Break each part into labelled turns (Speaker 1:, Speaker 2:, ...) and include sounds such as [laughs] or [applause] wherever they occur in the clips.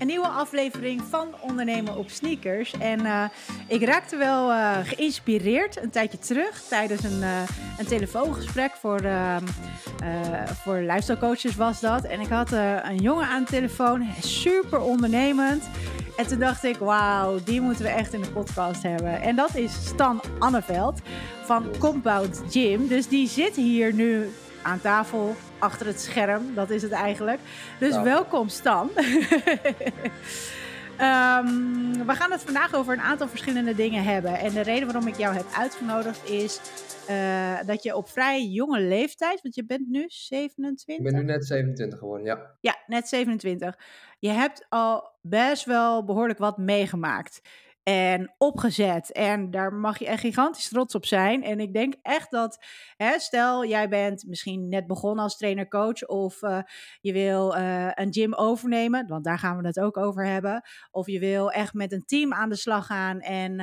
Speaker 1: een nieuwe aflevering van Ondernemen op Sneakers. En uh, ik raakte wel uh, geïnspireerd een tijdje terug tijdens een, uh, een telefoongesprek voor, voor lifestyle coaches was dat. En ik had een jongen aan de telefoon, super ondernemend. En toen dacht ik, wauw, die moeten we echt in de podcast hebben. En dat is Stan Anneveld van Compound Gym. Dus die zit hier nu aan tafel, achter het scherm. Dat is het eigenlijk. Dus welkom Stan. um, [laughs] we gaan het vandaag over een aantal verschillende dingen hebben. En de reden waarom ik jou heb uitgenodigd is uh, dat je op vrij jonge leeftijd, want je bent nu 27.
Speaker 2: Ik ben nu net 27 geworden, ja.
Speaker 1: Ja, net 27. Je hebt al best wel behoorlijk wat meegemaakt en opgezet. En daar mag je echt gigantisch trots op zijn. En ik denk echt dat, hè, stel jij bent misschien net begonnen als trainer-coach of uh, je wil uh, een gym overnemen, want daar gaan we het ook over hebben. Of je wil echt met een team aan de slag gaan en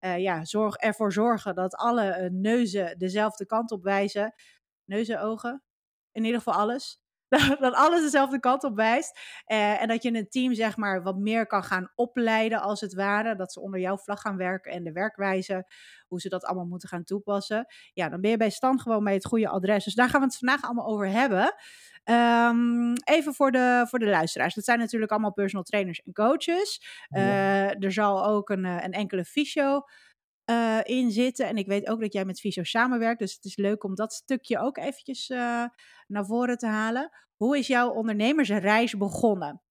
Speaker 1: uh, ja, zorg, ervoor zorgen dat alle neuzen dezelfde kant op wijzen. Neuzen, ogen, in ieder geval alles. [laughs] dat alles dezelfde kant op wijst. Uh, en dat je een team, zeg maar, wat meer kan gaan opleiden, als het ware. Dat ze onder jouw vlag gaan werken en de werkwijze, hoe ze dat allemaal moeten gaan toepassen. Ja, dan ben je bij stand gewoon bij het goede adres. Dus daar gaan we het vandaag allemaal over hebben. Um, even voor de, voor de luisteraars. Dat zijn natuurlijk allemaal personal trainers en coaches. Uh, er zal ook een, een enkele fysio uh, in zitten. En ik weet ook dat jij met Fysio samenwerkt. Dus het is leuk om dat stukje ook eventjes uh, naar voren te halen. Hoe is jouw ondernemersreis begonnen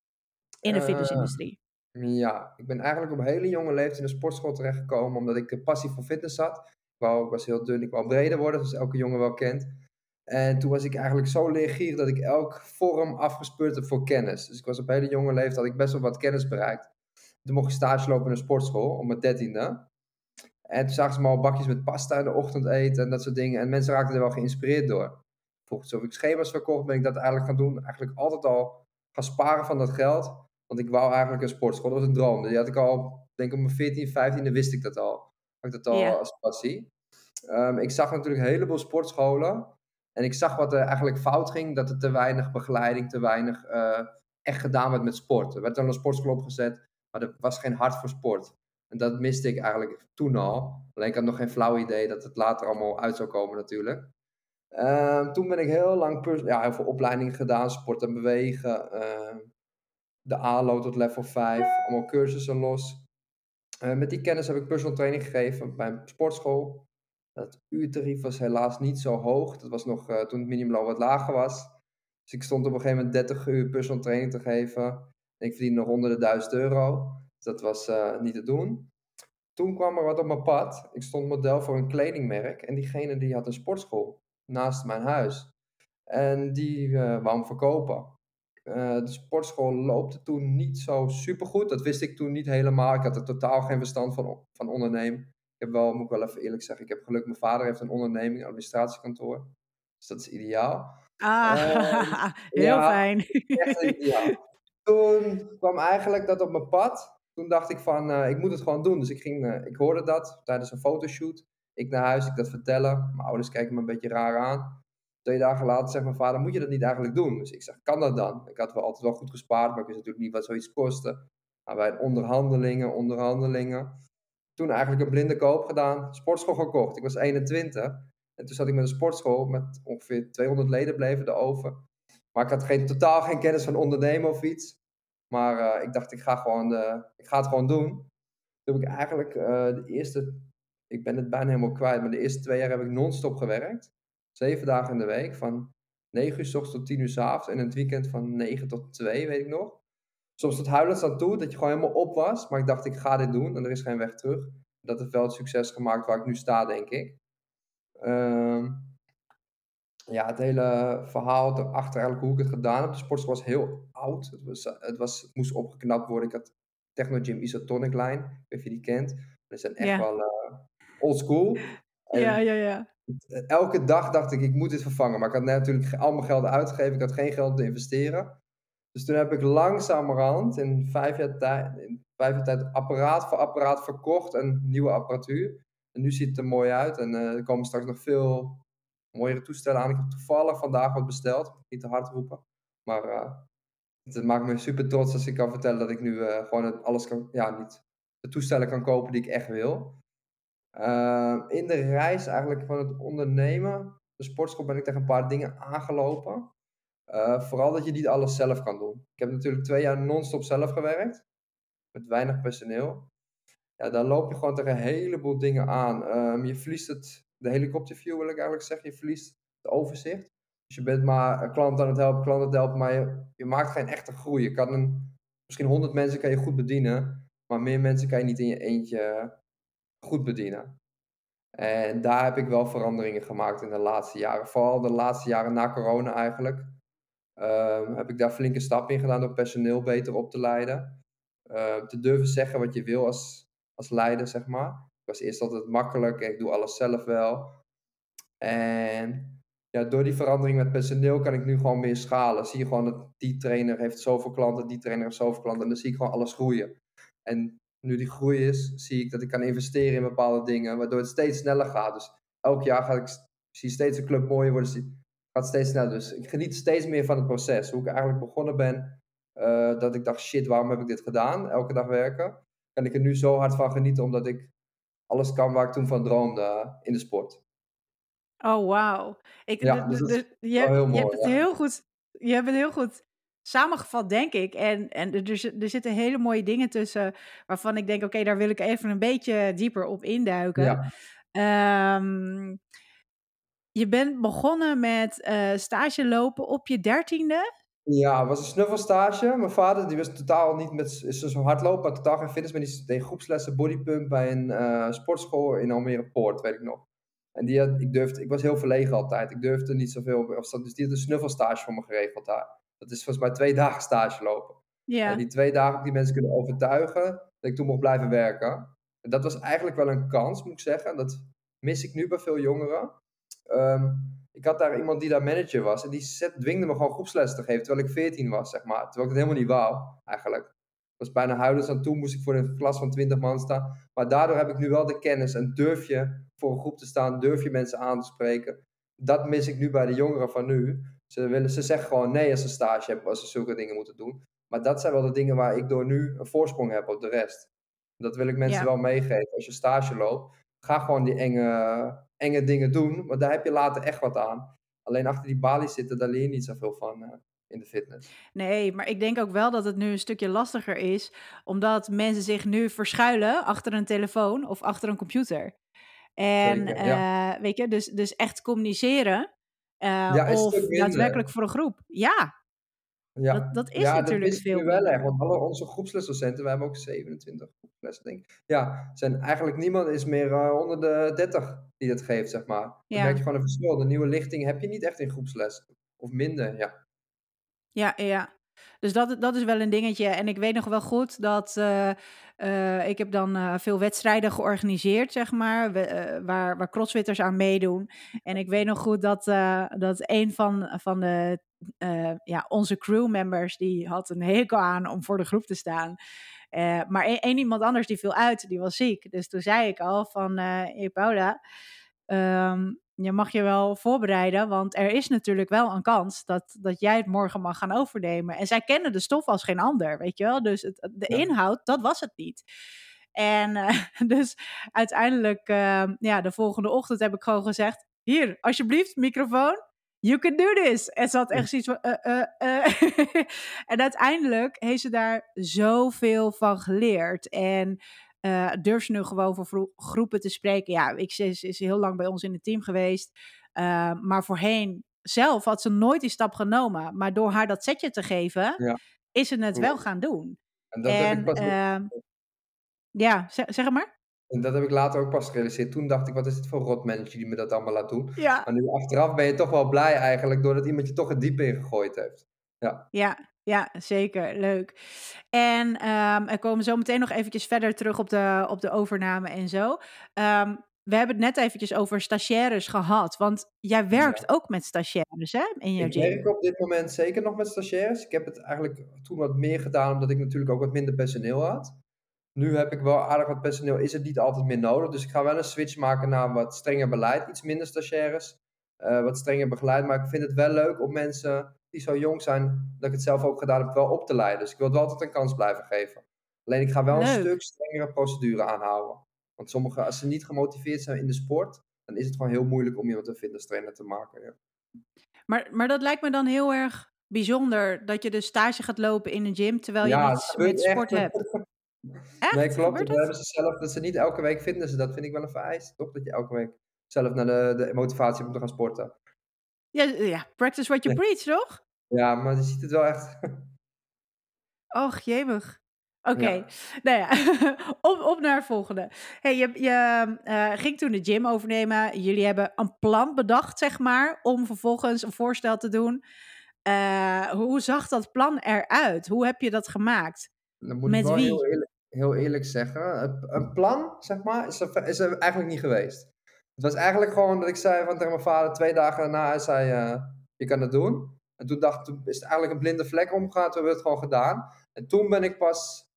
Speaker 1: in de fitnessindustrie?
Speaker 2: Ja, ik ben eigenlijk op hele jonge leeftijd in de sportschool terechtgekomen. Omdat ik passie voor fitness had. Ik, ik was heel dun, ik wou breder worden. Zoals elke jongen wel kent. En toen was ik eigenlijk zo leergierig dat ik elk vorm afgespeurd heb voor kennis. Dus ik was op hele jonge leeftijd, had ik best wel wat kennis bereikt. Toen mocht ik stage lopen in een sportschool om mijn dertiende. En toen zagen ze me al bakjes met pasta in de ochtend eten en dat soort dingen. En mensen raakten er wel geïnspireerd door. Volgens of ik schema's verkocht, ben ik dat eigenlijk gaan doen. Eigenlijk altijd al gaan sparen van dat geld. Want ik wou eigenlijk een sportschool. Dat was een droom. Die had ik al, denk ik op mijn 14, 15e wist ik dat al. Had ik dat al als passie. Um, ik zag natuurlijk een heleboel sportscholen. En ik zag wat er eigenlijk fout ging. Dat er te weinig begeleiding, te weinig uh, echt gedaan werd met sport. Er werd dan een sportschool opgezet, maar er was geen hart voor sport. En dat miste ik eigenlijk toen al. Alleen ik had nog geen flauw idee dat het later allemaal uit zou komen natuurlijk. Uh, toen ben ik heel lang ja, heel veel opleidingen gedaan, sport en bewegen. Uh, de ALO tot level 5, allemaal cursussen los. Uh, met die kennis heb ik personal training gegeven bij een sportschool. Dat uurtarief was helaas niet zo hoog. Dat was nog toen het minimumloon wat lager was. Dus ik stond op een gegeven moment 30 uur personal training te geven. En ik verdiende nog honderden duizend euro. Dus dat was uh, niet te doen. Toen kwam er wat op mijn pad. Ik stond model voor een kledingmerk. En diegene die had een sportschool naast mijn huis. En die uh, wou hem verkopen. Uh, de sportschool loopte toen niet zo supergoed. Dat wist ik toen niet helemaal. Ik had er totaal geen verstand van, van ondernemen. Ik heb wel, moet ik wel even eerlijk zeggen, ik heb geluk. Mijn vader heeft een onderneming, een administratiekantoor. Dus dat is ideaal.
Speaker 1: Ah, [laughs] heel ja, fijn.
Speaker 2: Echt ideaal. Toen kwam eigenlijk dat op mijn pad toen dacht ik van, uh, ik moet het gewoon doen. Dus ik, ging, uh, ik hoorde dat tijdens een fotoshoot. Ik naar huis, ik dat vertellen. Mijn ouders kijken me een beetje raar aan. Twee dagen later zegt mijn vader, moet je dat niet eigenlijk doen? Dus ik zeg, kan dat dan? Ik had wel altijd wel goed gespaard, maar ik wist natuurlijk niet wat zoiets kostte. Maar bij onderhandelingen, onderhandelingen. Toen eigenlijk een blinde koop gedaan, sportschool gekocht. Ik was 21. En toen zat ik met een sportschool met ongeveer 200 leden bleven er over. Maar ik had geen, totaal geen kennis van ondernemen of iets. Maar uh, ik dacht, ik ga, gewoon ik ga het gewoon doen. Toen heb ik eigenlijk uh, de eerste, ik ben het bijna helemaal kwijt, maar de eerste twee jaar heb ik non-stop gewerkt. Zeven dagen in de week, van 9 uur s ochtends tot 10 uur s avonds. En het weekend van 9 tot 2, weet ik nog. Soms tot huilend aan toe, dat je gewoon helemaal op was. Maar ik dacht, ik ga dit doen en er is geen weg terug. Dat heeft wel het succes gemaakt waar ik nu sta, denk ik. Uh, ja, het hele verhaal erachter eigenlijk hoe ik het gedaan heb. De sportschool was heel oud. Het, was, het, was, het moest opgeknapt worden. Ik had Technogym Isotonic Line, ik weet niet of je die kent. Dat zijn echt ja. wel uh, old school.
Speaker 1: En ja, ja, ja.
Speaker 2: Elke dag dacht ik, ik moet dit vervangen. Maar ik had natuurlijk al mijn geld uitgegeven. Ik had geen geld te investeren. Dus toen heb ik langzamerhand in vijf jaar tijd, in vijf jaar tijd apparaat voor apparaat verkocht en nieuwe apparatuur. En nu ziet het er mooi uit. En uh, er komen straks nog veel mooiere toestellen aan. Ik heb toevallig vandaag wat besteld. Niet te hard roepen. Maar uh, Het maakt me super trots als ik kan vertellen dat ik nu uh, gewoon alles kan, ja, niet de toestellen kan kopen die ik echt wil. Uh, in de reis eigenlijk van het ondernemen, de sportschool, ben ik tegen een paar dingen aangelopen. Vooral dat je niet alles zelf kan doen. Ik heb natuurlijk twee jaar non-stop zelf gewerkt, met weinig personeel. Ja, dan loop je gewoon tegen een heleboel dingen aan. Um, je verliest het, de helikopterview wil ik eigenlijk zeggen, je verliest het overzicht. Dus je bent maar een klant aan het helpen, klant aan helpen, maar je, je maakt geen echte groei. Je kan een, misschien 100 mensen kan je goed bedienen, maar meer mensen kan je niet in je eentje goed bedienen. En daar heb ik wel veranderingen gemaakt in de laatste jaren. Vooral de laatste jaren na corona eigenlijk. Um, heb ik daar flinke stappen in gedaan door personeel beter op te leiden. Uh, te durven zeggen wat je wil als, als leider, zeg maar. Was eerst altijd makkelijk en ik doe alles zelf wel. En ja, door die verandering met personeel kan ik nu gewoon meer schalen. Zie je gewoon dat die trainer heeft zoveel klanten, die trainer heeft zoveel klanten. En dan zie ik gewoon alles groeien. En nu die groei is, zie ik dat ik kan investeren in bepaalde dingen, waardoor het steeds sneller gaat. Dus elk jaar ga ik, zie steeds een club mooier worden, zie, gaat steeds sneller. Dus ik geniet steeds meer van het proces. Hoe ik eigenlijk begonnen ben, uh, dat ik dacht, shit, waarom heb ik dit gedaan? Elke dag werken. Kan ik er nu zo hard van genieten, omdat ik alles kan waar ik toen van droomde in de sport.
Speaker 1: Oh, wauw. Ja, dus je, je hebt het heel goed, je hebt het heel goed samengevat, denk ik. En, en er, er zitten hele mooie dingen tussen waarvan ik denk, oké, daar wil ik even een beetje dieper op induiken. Ja. Um, je bent begonnen met uh, stage lopen op je dertiende.
Speaker 2: Ja, het was een snuffelstage. Mijn vader die was totaal niet met is zo hardlopen, maar totaal geen fitness. Maar die deed groepslessen bodypump bij een uh, sportschool in Almere Poort, weet ik nog. En die had, ik, durfde, ik was heel verlegen altijd. Ik durfde niet zoveel. Of, dus die had een snuffelstage voor me geregeld daar. Dat is volgens mij twee [laughs] dagen stage lopen. Ja. En die twee dagen heb die mensen kunnen overtuigen dat ik toen mocht blijven werken. En dat was eigenlijk wel een kans, moet ik zeggen. Dat mis ik nu bij veel jongeren. Um, ik had daar iemand die daar manager was. En die dwingde me gewoon groepsles te geven. Terwijl ik 14 was, zeg maar. Terwijl ik het helemaal niet wou, eigenlijk. Ik was bijna huilend aan toe. Moest ik voor een klas van 20 man staan. Maar daardoor heb ik nu wel de kennis. En durf je voor een groep te staan. Durf je mensen aan te spreken. Dat mis ik nu bij de jongeren van nu. Ze, willen, ze zeggen gewoon nee als ze stage hebben, als ze zulke dingen moeten doen. Maar dat zijn wel de dingen waar ik door nu een voorsprong heb op de rest. Dat wil ik mensen wel meegeven. Als je stage loopt, ga gewoon die enge, enge dingen doen, want daar heb je later echt wat aan. Alleen achter die balie zitten, daar leer je niet zoveel van uh, in de fitness.
Speaker 1: Nee, maar ik denk ook wel dat het nu een stukje lastiger is, omdat mensen zich nu verschuilen achter een telefoon of achter een computer. En Zeker, ja. uh, weet je, dus, dus echt communiceren uh, ja, of daadwerkelijk voor een groep. Ja, ja. Dat, dat is ja, natuurlijk dat veel.
Speaker 2: wel echt, want alle onze groepslesdocenten, we hebben ook 27 groepslessen, denk ik. Ja, zijn eigenlijk niemand is meer uh, onder de 30 die dat geeft, zeg maar. Dan merk je gewoon een verschil. De nieuwe lichting heb je niet echt in groepsles. Of minder, ja.
Speaker 1: Ja, ja. Dus dat, dat is wel een dingetje. En ik weet nog wel goed dat uh, uh, ik heb dan uh, veel wedstrijden georganiseerd, zeg maar, we, waar, waar crossfitters aan meedoen. En ik weet nog goed dat, dat een van, van de, ja, onze crewmembers, die had een hekel aan om voor de groep te staan. maar één iemand anders die viel uit, die was ziek. Dus toen zei ik al van, hey Paula, um, je mag je wel voorbereiden, want er is natuurlijk wel een kans dat, dat jij het morgen mag gaan overnemen. En zij kennen de stof als geen ander, weet je wel. Dus het, de inhoud, dat was het niet. En uh, [laughs] dus uiteindelijk, uh, ja, de volgende ochtend heb ik gewoon gezegd: Hier, alsjeblieft, microfoon. You can do this. En ze had echt zoiets van. Uh, [laughs] en uiteindelijk heeft ze daar zoveel van geleerd. En durf ze nu gewoon voor groepen te spreken. Ja, ik is, is heel lang bij ons in het team geweest. Uh, maar voorheen zelf had ze nooit die stap genomen. Maar door haar dat setje te geven, ja. is ze het wel gaan doen. En dat en, heb ik pas... Uh, ja, zeg, zeg maar.
Speaker 2: En dat heb ik later ook pas gerealiseerd. Toen dacht ik, wat is dit voor rotmanager die me dat allemaal laat doen? Ja. Maar nu achteraf ben je toch wel blij eigenlijk, doordat iemand je toch het diepe ingegooid heeft. Ja.
Speaker 1: ja, ja, zeker. Leuk. En um, er komen zo meteen nog eventjes verder terug op de, op de overname en zo. Um, we hebben het net eventjes over stagiaires gehad. Want jij werkt ja. ook met stagiaires, hè? In
Speaker 2: je ik werk op dit moment zeker nog met stagiaires. Ik heb het eigenlijk toen wat meer gedaan, omdat ik natuurlijk ook wat minder personeel had. Nu heb ik wel aardig wat personeel, is het niet altijd meer nodig. Dus ik ga wel een switch maken naar wat strenger beleid. Iets minder stagiaires, uh, wat strenger begeleid. Maar ik vind het wel leuk om mensen die zo jong zijn, dat ik het zelf ook gedaan heb, wel op te leiden. Dus ik wil het wel altijd een kans blijven geven. Alleen ik ga wel een stuk strengere procedure aanhouden. Want sommigen, als ze niet gemotiveerd zijn in de sport, dan is het gewoon heel moeilijk om iemand een fitness trainer te maken. Ja.
Speaker 1: Maar, maar dat lijkt me dan heel erg bijzonder dat je de stage gaat lopen in een gym terwijl je niets met sport hebt. [laughs]
Speaker 2: Echt? Nee, klopt. Dat hebben ze zelf dat ze niet elke week fitnessen. Dat vind ik wel een vereist, toch? Dat je elke week zelf naar de, de motivatie te gaan sporten.
Speaker 1: Ja, ja, practice what you preach, toch?
Speaker 2: Ja, maar je ziet het wel echt. [laughs]
Speaker 1: Och, jemig. Oké, nou ja, [laughs] op, op naar het volgende. Hey, je je uh, ging toen de gym overnemen. Jullie hebben een plan bedacht, zeg maar, om vervolgens een voorstel te doen. Uh, hoe zag dat plan eruit? Hoe heb je dat gemaakt?
Speaker 2: Dan moet Met ik wel wie? Heel eerlijk, heel eerlijk zeggen. Een plan, zeg maar, is er, is eigenlijk niet geweest. Het was eigenlijk gewoon dat ik zei van tegen mijn vader twee dagen daarna, hij zei, uh, je kan het doen. En toen dacht is het eigenlijk een blinde vlek omgegaan, toen hebben we het gewoon gedaan. En toen ben ik pas,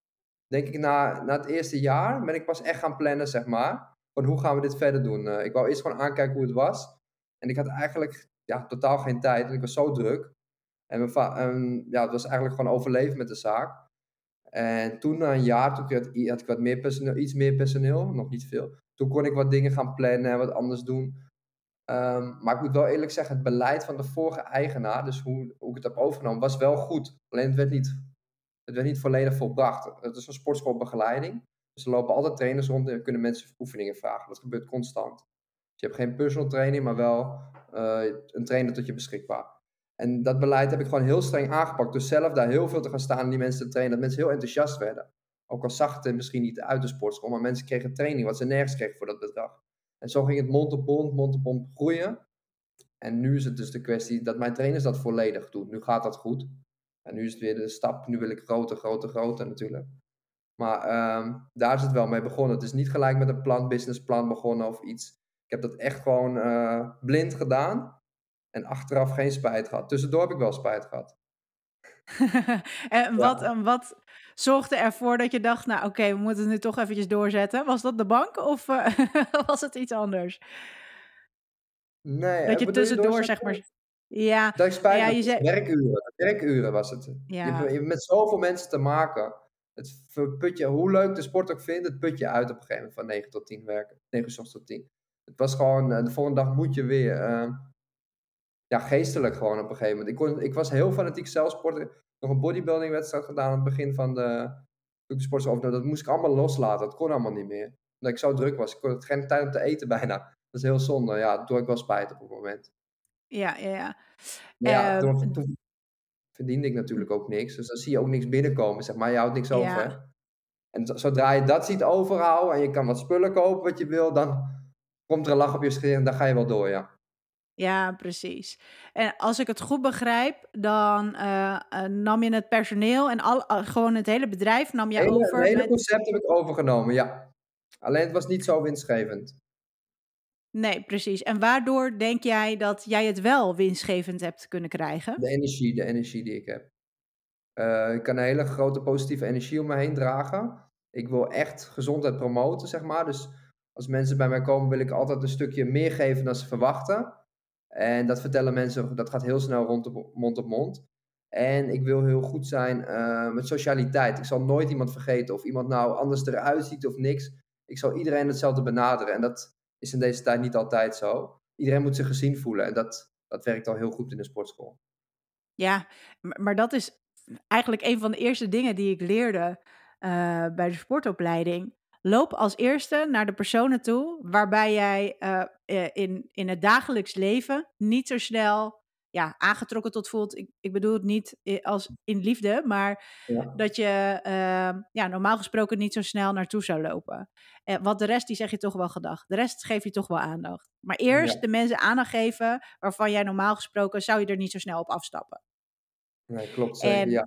Speaker 2: denk ik na, na het eerste jaar, ben ik pas echt gaan plannen, zeg maar. Van hoe gaan we dit verder doen? Uh, ik wou eerst gewoon aankijken hoe het was. En ik had eigenlijk ja, totaal geen tijd, en ik was zo druk. En, mijn ja, het was eigenlijk gewoon overleven met de zaak. En toen na een jaar, toen had, ik wat meer personeel, iets meer personeel, nog niet veel. Toen kon ik wat dingen gaan plannen en wat anders doen. Um, maar ik moet wel eerlijk zeggen, het beleid van de vorige eigenaar, dus hoe, hoe ik het heb overgenomen, was wel goed. Alleen het werd niet, het werd niet volledig volbracht. Het is een sportschoolbegeleiding. Dus er lopen altijd trainers rond en kunnen mensen oefeningen vragen. Dat gebeurt constant. Dus je hebt geen personal training, maar wel uh, een trainer tot je beschikbaar. En dat beleid heb ik gewoon heel streng aangepakt. Dus zelf daar heel veel te gaan staan en die mensen te trainen. Dat mensen heel enthousiast werden. Ook al zag het misschien niet uit de sportschool, maar mensen kregen training wat ze nergens kregen voor dat bedrag. En zo ging het mond op mond, mond op mond groeien. En nu is het dus de kwestie dat mijn trainers dat volledig doen. Nu gaat dat goed. En nu is het weer de stap. Nu wil ik groter, groter, groter natuurlijk. Maar ehm, daar is het wel mee begonnen. Het is niet gelijk met een plan, businessplan begonnen of iets. Ik heb dat echt gewoon uh, blind gedaan. En achteraf geen spijt gehad. Tussendoor heb ik wel spijt gehad. [laughs]
Speaker 1: en wat, ja. wat zorgde ervoor dat je dacht, nou oké, we moeten het nu toch eventjes doorzetten? Was dat de bank of uh, [laughs] was het iets anders?
Speaker 2: Nee.
Speaker 1: Dat je tussendoor, zeg maar... Ja,
Speaker 2: dat ik spijt ja, je zei... werkuren. Werkuren was het. Ja. Je, hebt met zoveel mensen te maken. Het putje, hoe leuk de sport ook vindt, het putje uit op een gegeven moment van 9 tot 10 werken. 9 uur tot 10. Het was gewoon, uh, de volgende dag moet je weer. Uh, ja, geestelijk gewoon op een gegeven moment. Ik, kon, ik was heel fanatiek zelfsporter. Nog een bodybuilding wedstrijd gedaan aan het begin van de, de sport. Dat moest ik allemaal loslaten. Dat kon allemaal niet meer. Omdat ik zo druk was. Ik had geen tijd om te eten [laughs] bijna. Dat is heel zonde. Ja, toen had ik wel spijt op het moment.
Speaker 1: Ja, ja, ja.
Speaker 2: ja, toen, ehm, toen, verdiende ik natuurlijk ook niks. Dus dan zie je ook niks binnenkomen, zeg maar. Je houdt niks over. En zodra je dat ziet overhouden en je kan wat spullen kopen wat je wil, dan komt er een lach op je gezicht en dan ga je wel door, ja.
Speaker 1: Ja, precies. En als ik het goed begrijp, dan uh, nam je het personeel en al, uh, gewoon het hele bedrijf nam je over.
Speaker 2: Het hele met... concept heb ik overgenomen, ja. Alleen het was niet zo winstgevend.
Speaker 1: Nee, precies. En waardoor denk jij dat jij het wel winstgevend hebt kunnen krijgen?
Speaker 2: De energie, de energie die ik heb. ik kan een hele grote positieve energie om me heen dragen. Ik wil echt gezondheid promoten, zeg maar. Dus als mensen bij mij komen, wil ik altijd een stukje meer geven dan ze verwachten. En dat vertellen mensen, dat gaat heel snel rond op, mond op mond. En ik wil heel goed zijn uh, met socialiteit. Ik zal nooit iemand vergeten of iemand nou anders eruit ziet of niks. Ik zal iedereen hetzelfde benaderen. En dat is in deze tijd niet altijd zo. Iedereen moet zich gezien voelen. En dat, dat werkt al heel goed in de sportschool.
Speaker 1: Ja, maar dat is eigenlijk een van de eerste dingen die ik leerde uh, bij de sportopleiding loop als eerste naar de personen toe waarbij jij uh, in, in het dagelijks leven niet zo snel ja, aangetrokken tot voelt. Ik, ik bedoel het niet als in liefde, maar dat je uh, ja, normaal gesproken niet zo snel naartoe zou lopen. Uh, wat de rest, die zeg je toch wel gedag. De rest geef je toch wel aandacht. Maar eerst de mensen aandacht geven waarvan jij normaal gesproken zou je er niet zo snel op afstappen.
Speaker 2: Nee, klopt zeker, ja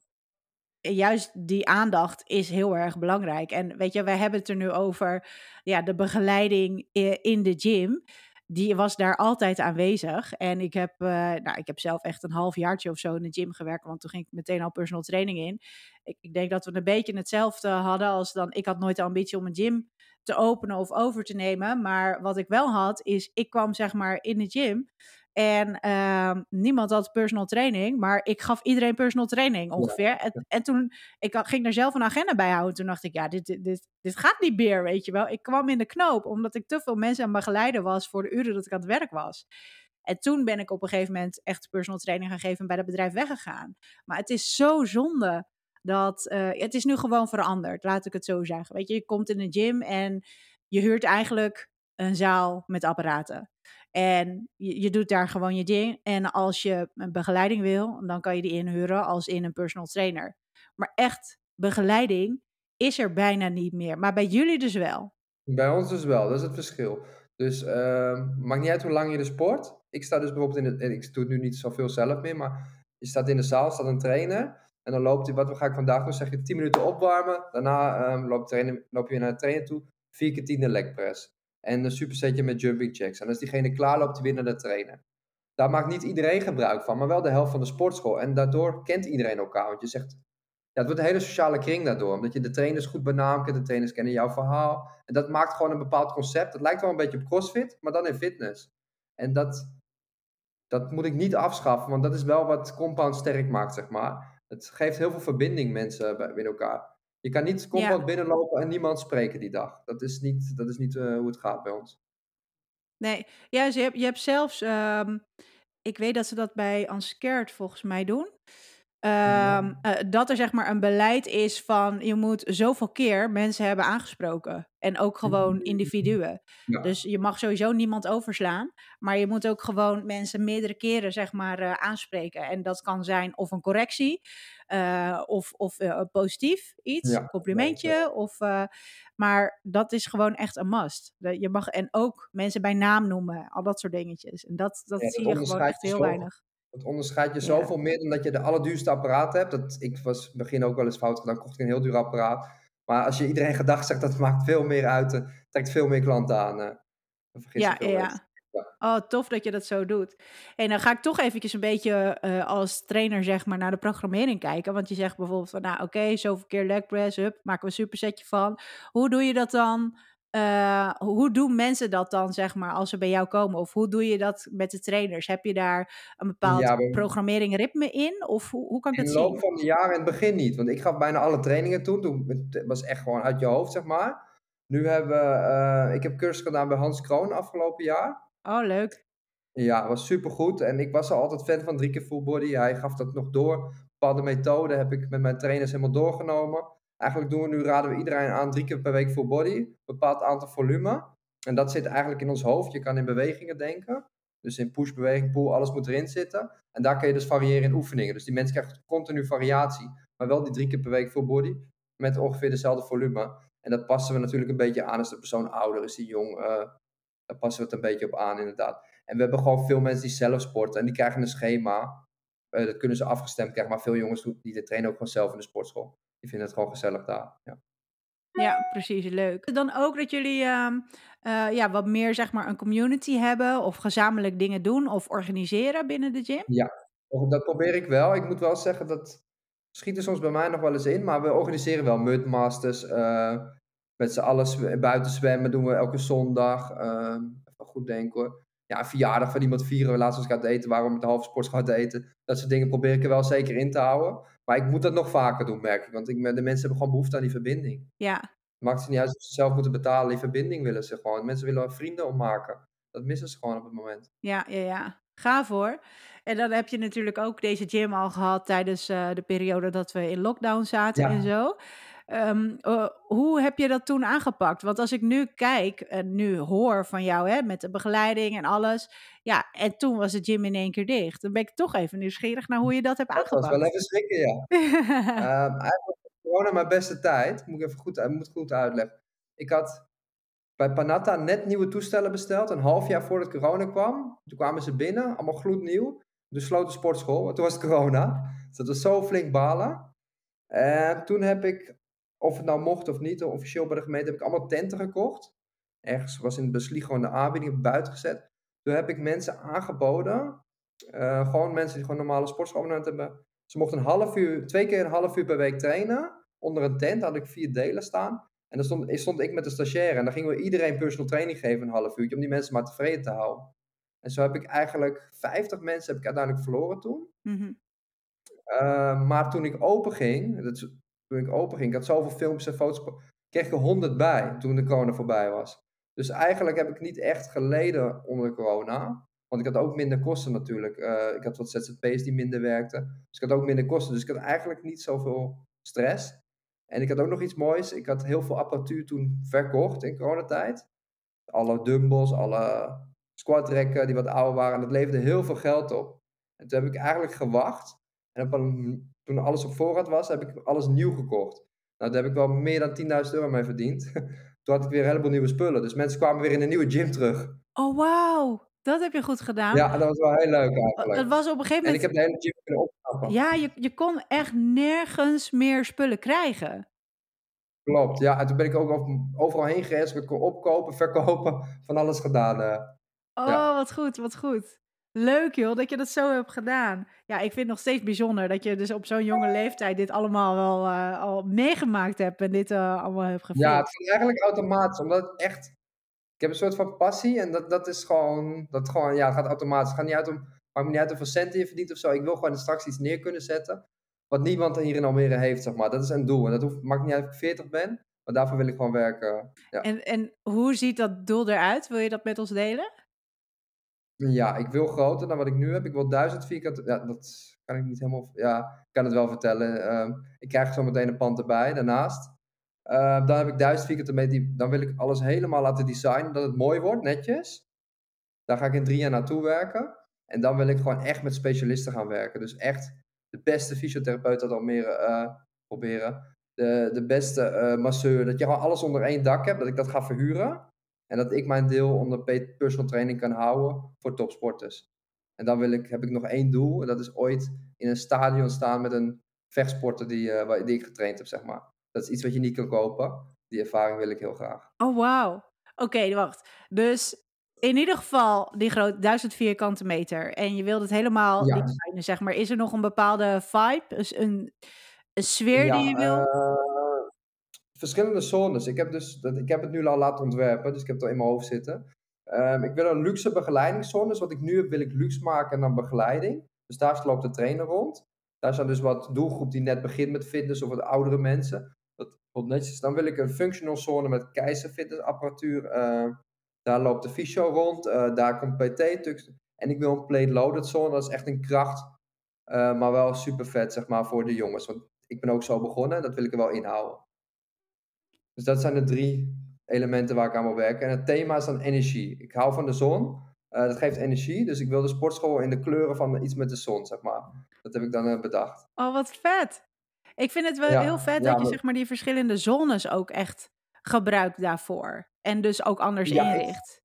Speaker 1: juist die aandacht is heel erg belangrijk. En weet je, wij hebben het er nu over ja, de begeleiding in de gym. Die was daar altijd aanwezig. En ik heb, uh, nou, ik heb zelf echt een half jaartje of zo in de gym gewerkt. Want toen ging ik meteen al personal training in. Ik, ik denk dat we een beetje hetzelfde hadden als dan. Ik had nooit de ambitie om een gym te openen of over te nemen. Maar wat ik wel had, is ik kwam zeg maar in de gym. En ehm, niemand had personal training, maar ik gaf iedereen personal training ongeveer. En, en, toen, ik ging er zelf een agenda bij houden. Toen dacht ik, ja, dit, dit, dit, dit gaat niet meer, weet je wel. Ik kwam in de knoop, omdat ik te veel mensen aan begeleiden was voor de uren dat ik aan het werk was. En toen ben ik op een gegeven moment echt personal training gaan geven en bij dat bedrijf weggegaan. Maar het is zo zonde dat uh, het is nu gewoon veranderd, laat ik het zo zeggen. Weet je, je komt in een gym en je huurt eigenlijk een zaal met apparaten. En je, je, doet daar gewoon je ding. En als je een begeleiding wil, dan kan je die inhuren als in een personal trainer. Maar echt begeleiding is er bijna niet meer. Maar bij jullie dus wel.
Speaker 2: Bij ons dus wel, dat is het verschil. Dus uh, maakt niet uit hoe lang je de sport. Ik sta dus bijvoorbeeld in het, ik doe het nu niet zoveel zelf meer, maar je staat in de zaal, staat een trainer. En dan loopt hij, wat ga ik vandaag doen? Zeg je 10 minuten opwarmen. Daarna um, loop, trainen, loop je naar de trainer toe. Vier keer tiende leg press. En een supersetje met jumping jacks. En als diegene klaar loopt, hij weer naar de trainer. Daar maakt niet iedereen gebruik van, maar wel de helft van de sportschool. En daardoor kent iedereen elkaar. Want je zegt, ja, het wordt een hele sociale kring daardoor. Omdat je de trainers goed benaamt, de trainers kennen jouw verhaal. En dat maakt gewoon een bepaald concept. Het lijkt wel een beetje op CrossFit, maar dan in fitness. En dat, dat moet ik niet afschaffen, want dat is wel wat compound sterk maakt, zeg maar. Het geeft heel veel verbinding mensen binnen elkaar. Je kan niet compound binnenlopen en niemand spreken die dag. Dat is niet, dat is niet uh, hoe het gaat bij ons.
Speaker 1: Nee, ja, je, hebt, je hebt zelfs, um, ik weet dat ze dat bij Unscared volgens mij doen. Um, uh, dat er zeg maar een beleid is van je moet zoveel keer mensen hebben aangesproken. En ook gewoon mm. individuen. Ja. Dus je mag sowieso niemand overslaan. Maar je moet ook gewoon mensen meerdere keren zeg maar uh, aanspreken. En dat kan zijn of een correctie. Uh, of of positief iets. Ja, complimentje. Of, maar dat is gewoon echt een must. Je mag, en ook mensen bij naam noemen. Al dat soort dingetjes. En dat, dat zie je gewoon echt heel weinig.
Speaker 2: Het onderscheidt je zoveel meer dan dat je de allerduurste apparaat hebt. Dat, ik was begin ook wel eens fout gedaan, kocht ik een heel duur apparaat. Maar als je iedereen gedag zegt, dat maakt veel meer uit. Uh, trekt veel meer klanten aan. Uh,
Speaker 1: ja, ja. ja. Oh, tof dat je dat zo doet. En dan ga ik toch eventjes een beetje uh, als trainer zeg maar naar de programmering kijken. Want je zegt bijvoorbeeld van, nou oké, okay, zoveel keer leg press, up, maken we een supersetje van. Hoe doe je dat dan uh, hoe doen mensen dat dan, zeg maar, als ze bij jou komen? Of hoe doe je dat met de trainers? Heb je daar een bepaald ja, we... programmering ritme in? Of hoe, hoe kan ik dat zien?
Speaker 2: In de loop van de jaren in het begin niet. Want ik gaf bijna alle trainingen toen. Toen het was echt gewoon uit je hoofd, zeg maar. Nu hebben we, uh, ik heb cursus gedaan bij Hans Kroon afgelopen jaar.
Speaker 1: Oh, leuk.
Speaker 2: Ja, was supergoed. En ik was al altijd fan van drie keer full body. Hij gaf dat nog door. Bepaalde methoden heb ik met mijn trainers helemaal doorgenomen. Eigenlijk doen we nu, raden we iedereen aan drie keer per week full body, een bepaald aantal volume. En dat zit eigenlijk in ons hoofd. Je kan in bewegingen denken. Dus in push, beweging, pull, alles moet erin zitten. En daar kun je dus variëren in oefeningen. Dus die mensen krijgen continu variatie. Maar wel die drie keer per week full body. Met ongeveer dezelfde volume. En dat passen we natuurlijk een beetje aan. Als de persoon ouder is, die jong. Uh, daar passen we het een beetje op aan, inderdaad. En we hebben gewoon veel mensen die zelf sporten. En die krijgen een schema. Uh, dat kunnen ze afgestemd krijgen. Maar veel jongens die trainen ook gewoon zelf in de sportschool die vinden het gewoon gezellig daar. Ja.
Speaker 1: Ja, precies, leuk. Dan ook dat jullie uh, uh, ja, wat meer zeg maar een community hebben of gezamenlijk dingen doen of organiseren binnen de gym?
Speaker 2: Ja, dat probeer ik wel. Ik moet wel zeggen dat schiet er soms bij mij nog wel eens in, maar we organiseren wel mudmasters. Uh, met z'n allen buiten zwemmen doen we elke zondag. Ehm, even goed denken hoor. Ja, een verjaardag van iemand vieren we laatst als ik uit eten, waarom met de halve sport gaat eten. Dat soort dingen probeer ik er wel zeker in te houden. Maar ik moet dat nog vaker doen, merk ik. Want ik, de mensen hebben gewoon behoefte aan die verbinding.
Speaker 1: Ja.
Speaker 2: Het maakt ze niet uit of ze zelf moeten betalen. Die verbinding willen ze gewoon. Mensen willen vrienden opmaken. Dat missen ze gewoon op het moment.
Speaker 1: Ja, ja, ja. Ga voor. En dan heb je natuurlijk ook deze gym al gehad tijdens uh, de periode dat we in lockdown zaten ja. en zo. Um, uh, hoe heb je dat toen aangepakt? Want als ik nu kijk en nu hoor van jou hè, met de begeleiding en alles. Ja, en toen was de gym in één keer dicht. Dan ben ik toch even nieuwsgierig naar hoe je dat hebt aangepakt.
Speaker 2: Dat was wel even schrikken, ja. um, [laughs] eigenlijk was corona mijn beste tijd. Moet ik even goed, moet goed uitleggen. Ik had bij Panatta net nieuwe toestellen besteld. Een half jaar voordat corona kwam. Toen kwamen ze binnen, allemaal gloednieuw. Dus sloot de sportschool. Toen was het corona. Dus dat was zo flink balen. En toen heb ik of het nou mocht of niet, officieel bij de gemeente, heb ik allemaal tenten gekocht. Ergens was in het beslieg gewoon de aanbieding buiten gezet. Toen heb ik mensen aangeboden, uh, gewoon mensen die gewoon normale sportschoolabonnement hebben. Ze mochten een half uur, twee keer een half uur per week trainen. Onder een tent had ik vier delen staan. En dan stond, stond ik met de stagiaire en dan gingen we iedereen personal training geven een half uurtje om die mensen maar tevreden te houden. En zo heb ik eigenlijk 50 mensen heb ik uiteindelijk verloren toen.
Speaker 1: Mhm.
Speaker 2: Uh, maar toen ik open ging, dat is, toen ik open ging, ik had zoveel filmpjes en foto's, kreeg ik er 100 bij toen de corona voorbij was. Dus eigenlijk heb ik niet echt geleden onder de corona. Want ik had ook minder kosten natuurlijk. Uh, ik had wat ZZP's die minder werkten. Dus ik had ook minder kosten. Dus ik had eigenlijk niet zoveel stress. En ik had ook nog iets moois. Ik had heel veel apparatuur toen verkocht in coronatijd. Alle dumbbells, alle squatrekken die wat ouder waren. En dat leverde heel veel geld op. En toen heb ik eigenlijk gewacht. En op een, toen alles op voorraad was, heb ik alles nieuw gekocht. Nou, daar heb ik wel meer dan 10.000 euro mee verdiend. [laughs] toen had ik weer een heleboel nieuwe spullen. Dus mensen kwamen weer in een nieuwe gym terug.
Speaker 1: Oh, wauw. Dat heb je goed gedaan.
Speaker 2: Ja, dat was wel heel leuk eigenlijk.
Speaker 1: Het was op een gegeven moment...
Speaker 2: En ik heb de hele gym kunnen opknappen.
Speaker 1: Ja, je, je kon echt nergens meer spullen krijgen.
Speaker 2: Klopt, ja. En toen ben ik ook overal heen gereisd. Ik kon opkopen, verkopen, van alles gedaan. Uh.
Speaker 1: Oh, ja. wat goed, wat goed. Leuk joh, dat je dat zo hebt gedaan. Ja, ik vind het nog steeds bijzonder dat je dus op zo'n jonge leeftijd dit allemaal wel uh, al meegemaakt hebt en dit uh, allemaal hebt gefilmd.
Speaker 2: Ja, het ging eigenlijk automatisch, omdat het echt... Ik heb een soort van passie en dat, dat is gewoon... Dat gewoon, ja, het gaat automatisch. Het gaat niet uit om... Maakt me niet uit hoeveel centen je verdient of zo. Ik wil gewoon straks iets neer kunnen zetten. Wat niemand hier in Almere heeft, zeg maar. Dat is een doel. En dat hoeft, maakt niet uit of ik 40 ben. Maar daarvoor wil ik gewoon werken. Ja.
Speaker 1: En, en hoe ziet dat doel eruit? Wil je dat met ons delen?
Speaker 2: Ja, ik wil groter dan wat ik nu heb. Ik wil 1000 vierkante. Ja, dat kan ik niet helemaal. Ja, ik kan het wel vertellen. Uh, ik krijg zo meteen een pand erbij daarnaast. Uh, dan heb ik 1000 vierkante meter. Dan wil ik alles helemaal laten designen. Dat het mooi wordt, netjes. Daar ga ik in drie jaar naartoe werken. En dan wil ik gewoon echt met specialisten gaan werken. Dus echt de beste fysiotherapeut uit Almere uh, proberen. De, de beste uh, masseur. Dat je gewoon alles onder één dak hebt. Dat ik dat ga verhuren. En dat ik mijn deel onder personal training kan houden voor topsporters. En dan wil ik, heb ik nog één doel. En dat is ooit in een stadion staan met een vechtsporter die, uh, die ik getraind heb, zeg maar. Dat is iets wat je niet kan kopen. Die ervaring wil ik heel graag.
Speaker 1: Oh, wauw. Oké, wacht. Dus in ieder geval die grote 1000 vierkante meter. En je wilt het helemaal ja. designen, zeg maar. Is er nog een bepaalde vibe, dus een, een sfeer
Speaker 2: ja,
Speaker 1: die je wil?
Speaker 2: Uh, verschillende zones. Ik heb, dus, dat, ik heb het nu al laten ontwerpen, dus ik heb het al in mijn hoofd zitten. Um, ik wil een luxe begeleidingszone. Dus wat ik nu heb, wil ik luxe maken en dan begeleiding. Dus daar loopt de trainer rond. Daar zijn dus wat doelgroep die net begint met fitness of wat oudere mensen. Dat wordt netjes. Dan wil ik een functional zone met keizerfitnessapparatuur. Uh, daar loopt de fysio rond. Uh, daar komt PT. En ik wil een plate loaded zone. Dat is echt een kracht. Uh, maar wel super vet, zeg maar, voor de jongens. Want ik ben ook zo begonnen. Dat wil ik er wel inhouden. Dus dat zijn de drie elementen waar ik aan wil werken. En het thema is dan energie. Ik hou van de zon. Uh, dat geeft energie. Dus ik wil de sportschool in de kleuren van iets met de zon, zeg maar. Dat heb ik dan uh, bedacht.
Speaker 1: Oh, wat vet. Ik vind het wel ja, heel vet ja, dat je zeg maar, die verschillende zones ook echt gebruikt daarvoor. En dus ook anders ja, inricht.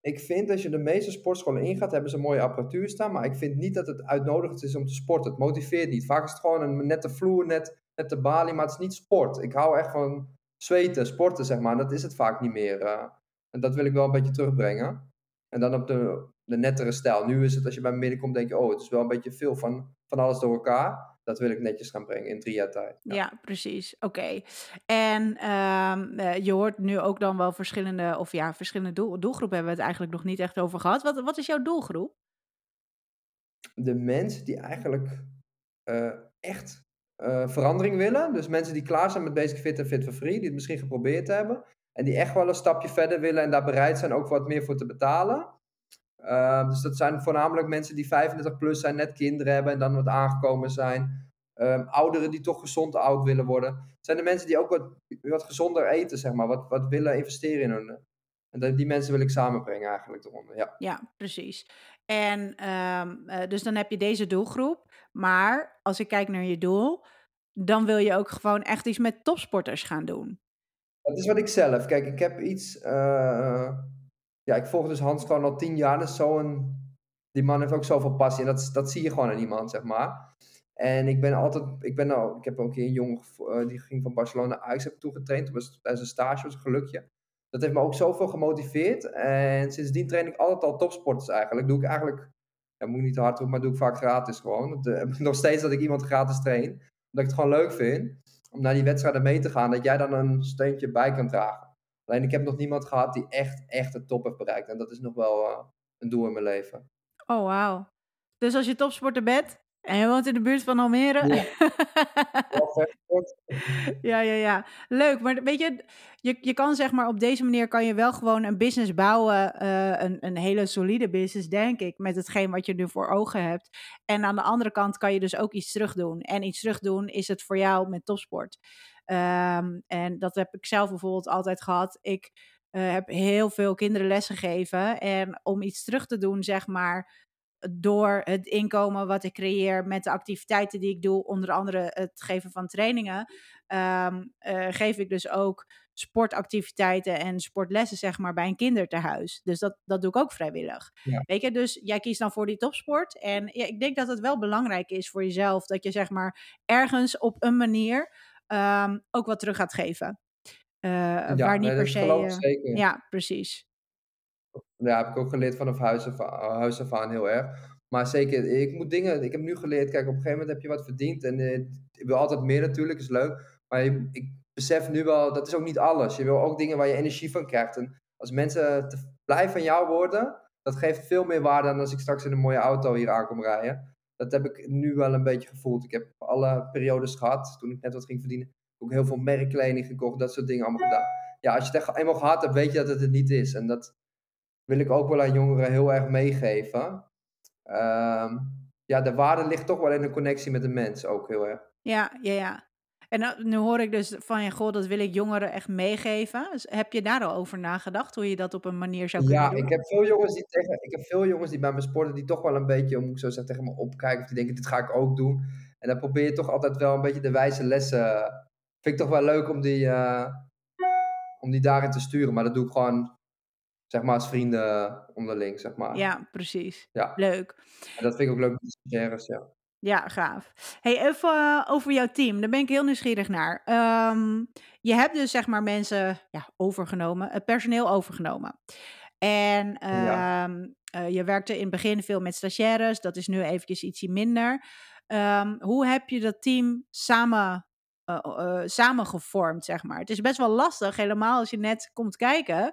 Speaker 2: Ik, ik vind als je de meeste sportscholen ingaat, hebben ze mooie apparatuur staan. Maar ik vind niet dat het uitnodigend is om te sporten. Het motiveert niet. Vaak is het gewoon een nette vloer, net, net de balie, maar het is niet sport. Ik hou echt van zweten, sporten, zeg maar. Dat is het vaak niet meer. Uh, en dat wil ik wel een beetje terugbrengen. En dan op de, de nettere stijl. Nu is het, als je bij me binnenkomt, denk je, oh, het is wel een beetje veel van, van alles door elkaar. Dat wil ik netjes gaan brengen in drie jaar tijd.
Speaker 1: Ja, ja precies. Oké. Okay. En um, uh, je hoort nu ook dan wel verschillende, of ja, verschillende doel, doelgroepen hebben we het eigenlijk nog niet echt over gehad. Wat, wat is jouw doelgroep?
Speaker 2: De mensen die eigenlijk uh, echt uh, verandering willen. Dus mensen die klaar zijn met Basic Fit en Fit for Free, die het misschien geprobeerd hebben. En die echt wel een stapje verder willen en daar bereid zijn ook wat meer voor te betalen. Uh, dus dat zijn voornamelijk mensen die 35 plus zijn, net kinderen hebben en dan wat aangekomen zijn. Um, ouderen die toch gezond oud willen worden. Zijn de mensen die ook wat, wat gezonder eten, zeg maar. Wat, wat willen investeren in hun. En die mensen wil ik samenbrengen eigenlijk eronder, ja.
Speaker 1: Ja, precies. En um, uh, dus dan heb je deze doelgroep. Maar als ik kijk naar je doel, dan wil je ook gewoon echt iets met topsporters gaan doen.
Speaker 2: Dat is wat ik zelf. Kijk, ik heb iets. Uh, ja, ik volg dus Hans gewoon al tien jaar. Dus zo'n. Die man heeft ook zoveel passie. En dat, dat zie je gewoon aan iemand, zeg maar. En ik ben altijd. Ik, ben al, ik heb ook een keer een jongen uh, die ging van Barcelona naar Ajax heb toegetraind. Dat was een stage, was een gelukje. Dat heeft me ook zoveel gemotiveerd. En sindsdien train ik altijd al topsporters eigenlijk. Doe ik eigenlijk. Ja, moet ik niet te hard doen, maar doe ik vaak gratis gewoon. Dat, uh, [laughs] nog steeds dat ik iemand gratis train. Omdat ik het gewoon leuk vind om naar die wedstrijden mee te gaan, dat jij dan een steuntje bij kan dragen. Alleen ik heb nog niemand gehad die echt, echt de top heeft bereikt. En dat is nog wel, uh, een doel in mijn leven.
Speaker 1: Oh, wauw. Dus als je topsporter bent en je woont in de buurt van Almere. [laughs]
Speaker 2: Ja,
Speaker 1: ja, ja. Leuk, maar weet je, je, je kan zeg maar op deze manier kan je wel gewoon een business bouwen, eh, een, een hele solide business, denk ik, met hetgeen wat je nu voor ogen hebt. En aan de andere kant kan je dus ook iets terugdoen. En iets terugdoen is het voor jou met topsport. Ehm, en dat heb ik zelf bijvoorbeeld altijd gehad. Ik eh, heb heel veel kinderen lesgegeven. En om iets terug te doen, zeg maar, door het inkomen wat ik creëer met de activiteiten die ik doe, onder andere het geven van trainingen, ehm, eh, geef ik dus ook sportactiviteiten en sportlessen, zeg maar, bij een kinderthuis. Dus dat, dat doe ik ook vrijwillig.
Speaker 2: Ja.
Speaker 1: Weet je, dus jij kiest dan voor die topsport. En ja, ik denk dat het wel belangrijk is voor jezelf dat je, zeg maar, ergens op een manier ehm, ook wat terug gaat geven.
Speaker 2: Ja,
Speaker 1: waar niet per se. eh, ja, precies.
Speaker 2: Ja, heb ik ook geleerd vanaf huis af, aan- huis af aan heel erg. Maar zeker, ik moet dingen, ik heb nu geleerd, kijk, op een gegeven moment heb je wat verdiend en eh, ik wil altijd meer natuurlijk, is leuk. Maar ik besef nu wel, dat is ook niet alles. Je wil ook dingen waar je energie van krijgt. En als mensen te blij van jou worden, dat geeft veel meer waarde dan als ik straks in een mooie auto hier aankom rijden. Dat heb ik nu wel een beetje gevoeld. Ik heb alle periodes gehad, toen ik net wat ging verdienen, ook heel veel merkkleding gekocht, dat soort dingen allemaal gedaan. Ja, als je het echt eenmaal gehad hebt, weet je dat het het niet is. En dat, wil ik ook wel aan jongeren heel erg meegeven. Ehm, ja, de waarde ligt toch wel in de connectie met de mens ook heel erg.
Speaker 1: Ja, ja, ja. En nou, nu hoor ik dus van je, goh, dat wil ik jongeren echt meegeven. Dus heb je daar al over nagedacht, hoe je dat op een manier zou kunnen
Speaker 2: Ja,
Speaker 1: doen?
Speaker 2: ik heb veel jongens die tegen, ik heb veel jongens die bij me sporten die toch wel een beetje, moet ik zo zeggen, tegen me opkijken of die denken, dit ga ik ook doen. En dan probeer je toch altijd wel een beetje de wijze lessen. Vind ik toch wel leuk om die, eh, om die daarin te sturen, maar dat doe ik gewoon, zeg maar, als vrienden onderling, zeg maar.
Speaker 1: Ja, precies.
Speaker 2: Ja,
Speaker 1: Leuk.
Speaker 2: en dat vind ik ook leuk met de stagiaires, ja.
Speaker 1: Ja, gaaf. Hey, even eh, over jouw team. Daar ben ik heel nieuwsgierig naar. Ehm, je hebt dus zeg maar mensen ja, overgenomen, het personeel overgenomen. En
Speaker 2: Ja.
Speaker 1: ehm, eh, je werkte in het begin veel met stagiaires. Dat is nu eventjes ietsje minder. Ehm, hoe heb je dat team samen, eh, eh, samen gevormd, zeg maar? Het is best wel lastig, helemaal als je net komt kijken.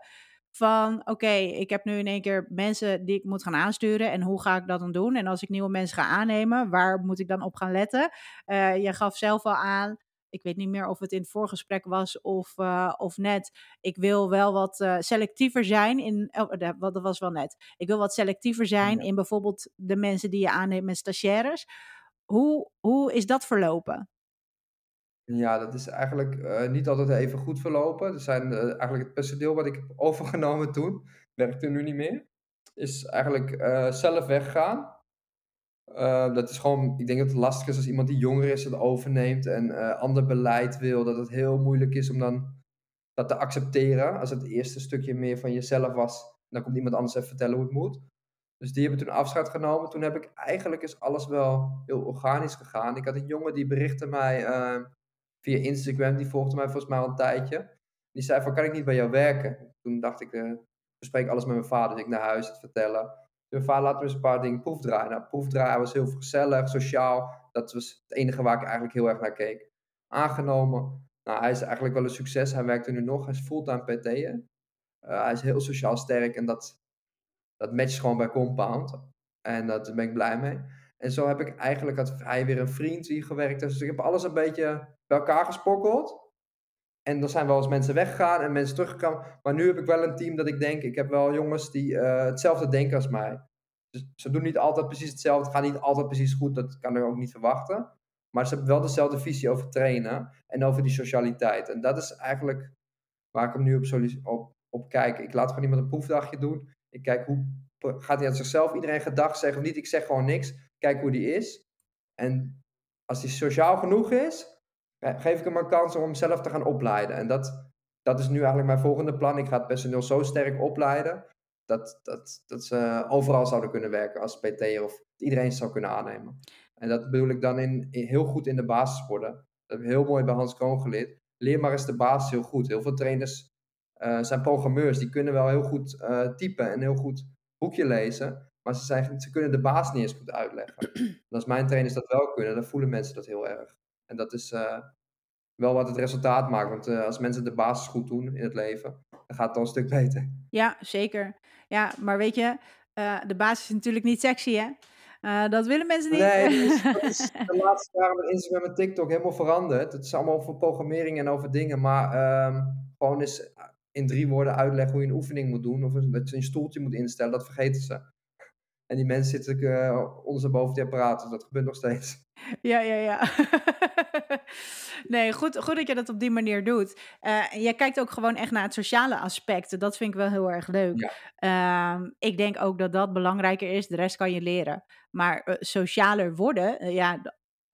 Speaker 1: Van oké, ik heb nu in één keer mensen die ik moet gaan aansturen. En hoe ga ik dat dan doen? En als ik nieuwe mensen ga aannemen, waar moet ik dan op gaan letten? Eh, je gaf zelf al aan, ik weet niet meer of het in het voorgesprek was of, eh, of net. Ik wil wel wat eh, selectiever zijn in. Oh, dat dat was wel net. Ik wil wat selectiever zijn
Speaker 2: Ja.
Speaker 1: in bijvoorbeeld de mensen die je aanneemt met stagiaires. Hoe, hoe is dat verlopen?
Speaker 2: Ja, dat is eigenlijk eh, niet altijd even goed verlopen. Er zijn eh, eigenlijk het personeel wat ik heb [laughs] overgenomen toen, werkt er nu niet meer, is eigenlijk eh, zelf weggegaan. Dat is gewoon, ik denk dat het lastig is als iemand die jonger is het overneemt en ander beleid wil, dat het heel moeilijk is om dan dat te accepteren. Als het eerste stukje meer van jezelf was, dan komt iemand anders even vertellen hoe het moet. Dus die hebben toen afscheid genomen. Toen heb ik eigenlijk is alles wel heel organisch gegaan. Ik had een jongen die berichtte mij via Instagram, die volgde mij volgens mij al een tijdje. Die zei van, kan ik niet bij jou werken? Toen dacht ik, eh bespreek alles met mijn vader. Dus ik naar huis het vertellen. Mijn vader laat me eens een paar dingen proefdraaien. Nou, proefdraaien was heel gezellig, sociaal. Dat was het enige waar ik eigenlijk heel erg naar keek. Aangenomen. Nou, hij is eigenlijk wel een succes. Hij werkt er nu nog. Hij is fulltime PT'er. Eh, hij is heel sociaal sterk en dat, dat matcht gewoon bij Compound. En dat, daar ben ik blij mee. En zo heb ik eigenlijk, had hij weer een vriend die gewerkt heeft. Dus ik heb alles een beetje bij elkaar gesprokkeld. En er zijn wel eens mensen weggegaan en mensen teruggekomen. Maar nu heb ik wel een team dat ik denk, ik heb wel jongens die eh, hetzelfde denken als mij. Dus ze doen niet altijd precies hetzelfde. Het gaat niet altijd precies goed, dat kan ik ook niet verwachten. Maar ze hebben wel dezelfde visie over trainen en over die socialiteit. En dat is eigenlijk waar ik hem nu op, op kijk. Ik laat gewoon iemand een proefdagje doen. Ik kijk hoe gaat hij aan zichzelf iedereen gedag zeggen of niet. Ik zeg gewoon niks. Kijk hoe die is. En als hij sociaal genoeg is, geef ik hem een kans om zelf te gaan opleiden. En dat, dat is nu eigenlijk mijn volgende plan. Ik ga het personeel zo sterk opleiden dat, dat, dat ze overal zouden kunnen werken als PT'er of iedereen zou kunnen aannemen. En dat bedoel ik dan in, heel goed in de basissporten. Dat heb ik heel mooi bij Hans Kroon geleerd. Leer maar eens de basis heel goed. Heel veel trainers eh, zijn programmeurs. Die kunnen wel heel goed eh, typen en heel goed boekje lezen. Maar ze, zijn, ze kunnen de baas niet eens goed uitleggen. [clears throat] En als mijn trainers dat wel kunnen, dan voelen mensen dat heel erg. En dat is eh, wel wat het resultaat maakt. Want eh, als mensen de basis goed doen in het leven, dan gaat het al een stuk [laughs] beter.
Speaker 1: Ja, zeker. Ja, maar weet je, Uh, de basis is natuurlijk niet sexy, hè? Uh, dat willen mensen niet.
Speaker 2: Nee, [laughs] dat is, dat is de laatste jaren met Instagram en TikTok helemaal veranderd. Het is allemaal over programmering en over dingen, maar um, gewoon eens in drie woorden uitleggen hoe je een oefening moet doen, of dat je een stoeltje moet instellen, dat vergeten ze. En die mensen zitten uh, boven die apparaten, dat gebeurt nog steeds.
Speaker 1: Ja, ja, ja. [laughs] nee, goed, goed dat je dat op die manier doet. Uh, jij kijkt ook gewoon echt naar het sociale aspect. Dat vind ik wel heel erg leuk. Ja. Uh, ik denk ook dat dat belangrijker is. De rest kan je leren. Maar uh, socialer worden, ja,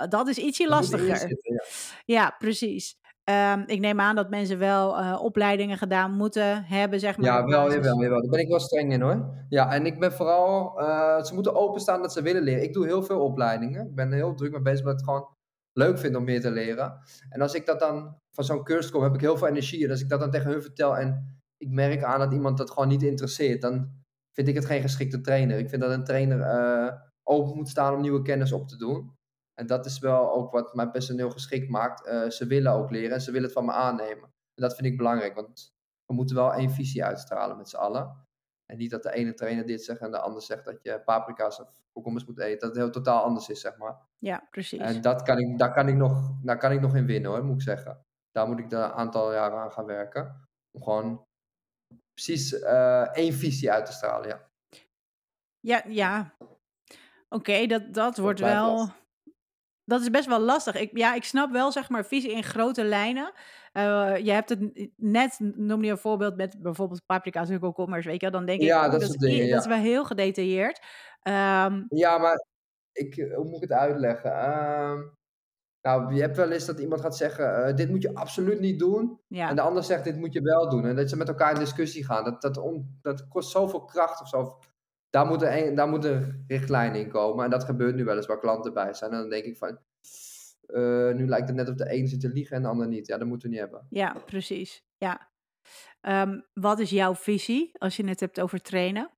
Speaker 1: dat is ietsje lastiger. Zitten, ja. ja. precies. Um, ik neem aan dat mensen wel uh, opleidingen gedaan moeten hebben, zeg maar.
Speaker 2: Ja, wel, jawel, jawel. Daar ben ik wel streng in hoor. Ja, en ik ben vooral, uh, ze moeten openstaan dat ze willen leren. Ik doe heel veel opleidingen. Ik ben heel druk mee bezig met het gewoon leuk vind om meer te leren. En als ik dat dan van zo'n cursus kom, heb ik heel veel energie. En als ik dat dan tegen hun vertel en ik merk aan dat iemand dat gewoon niet interesseert, dan vind ik het geen geschikte trainer. Ik vind dat een trainer uh, open moet staan om nieuwe kennis op te doen. En dat is wel ook wat mijn personeel geschikt maakt. Uh, ze willen ook leren en ze willen het van me aannemen. En dat vind ik belangrijk, want we moeten wel één visie uitstralen met z'n allen. En niet dat de ene trainer dit zegt en de ander zegt dat je paprika's of komkommers moet eten. Dat het heel totaal anders is, zeg maar.
Speaker 1: Ja, precies.
Speaker 2: En dat kan ik, daar, kan ik nog, daar kan ik nog in winnen, hoor, moet ik zeggen. Daar moet ik een aantal jaren aan gaan werken. Om gewoon precies uh, één visie uit te stralen, ja.
Speaker 1: Ja, ja. Oké, dat, dat wordt wel... Dat is best wel lastig. Ik, ja, ik snap wel, zeg maar, visie in grote lijnen. Uh, je hebt het net, noem je een voorbeeld met bijvoorbeeld paprika's en komkommers, weet je Dan denk
Speaker 2: ja,
Speaker 1: ik,
Speaker 2: dat,
Speaker 1: dat,
Speaker 2: is,
Speaker 1: ja. dat is wel heel gedetailleerd. Um,
Speaker 2: ja, maar ik, hoe moet ik het uitleggen? Uh, nou, je hebt wel eens dat iemand gaat zeggen, uh, dit moet je absoluut niet doen. Ja. En de ander zegt, dit moet je wel doen. En dat ze met elkaar in discussie gaan. Dat, dat, on, dat kost zoveel kracht of zo. Daar moet, een, daar moet een richtlijn in komen. En dat gebeurt nu wel eens waar klanten bij zijn. En dan denk ik van, uh, nu lijkt het net of de een zit te liegen en de ander niet. Ja, dat moeten we niet hebben.
Speaker 1: Ja, precies. Ja. Um, wat is jouw visie als je het hebt over trainen?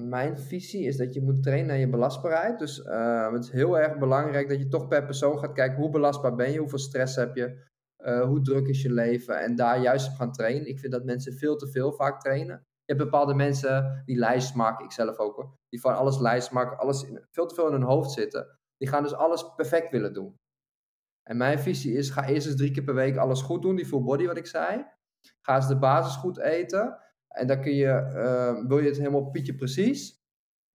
Speaker 2: Mijn visie is dat je moet trainen naar je belastbaarheid. Dus uh, het is heel erg belangrijk dat je toch per persoon gaat kijken hoe belastbaar ben je, hoeveel stress heb je, uh, hoe druk is je leven en daar juist op gaan trainen. Ik vind dat mensen veel te veel vaak trainen. Je hebt bepaalde mensen die lijst maken, ik zelf ook hoor, die van alles lijst maken, alles veel te veel in hun hoofd zitten. Die gaan dus alles perfect willen doen. En mijn visie is, ga eerst eens drie keer per week alles goed doen, die full body wat ik zei. Ga eens de basis goed eten. En dan kun je, uh, wil je het helemaal pietje precies,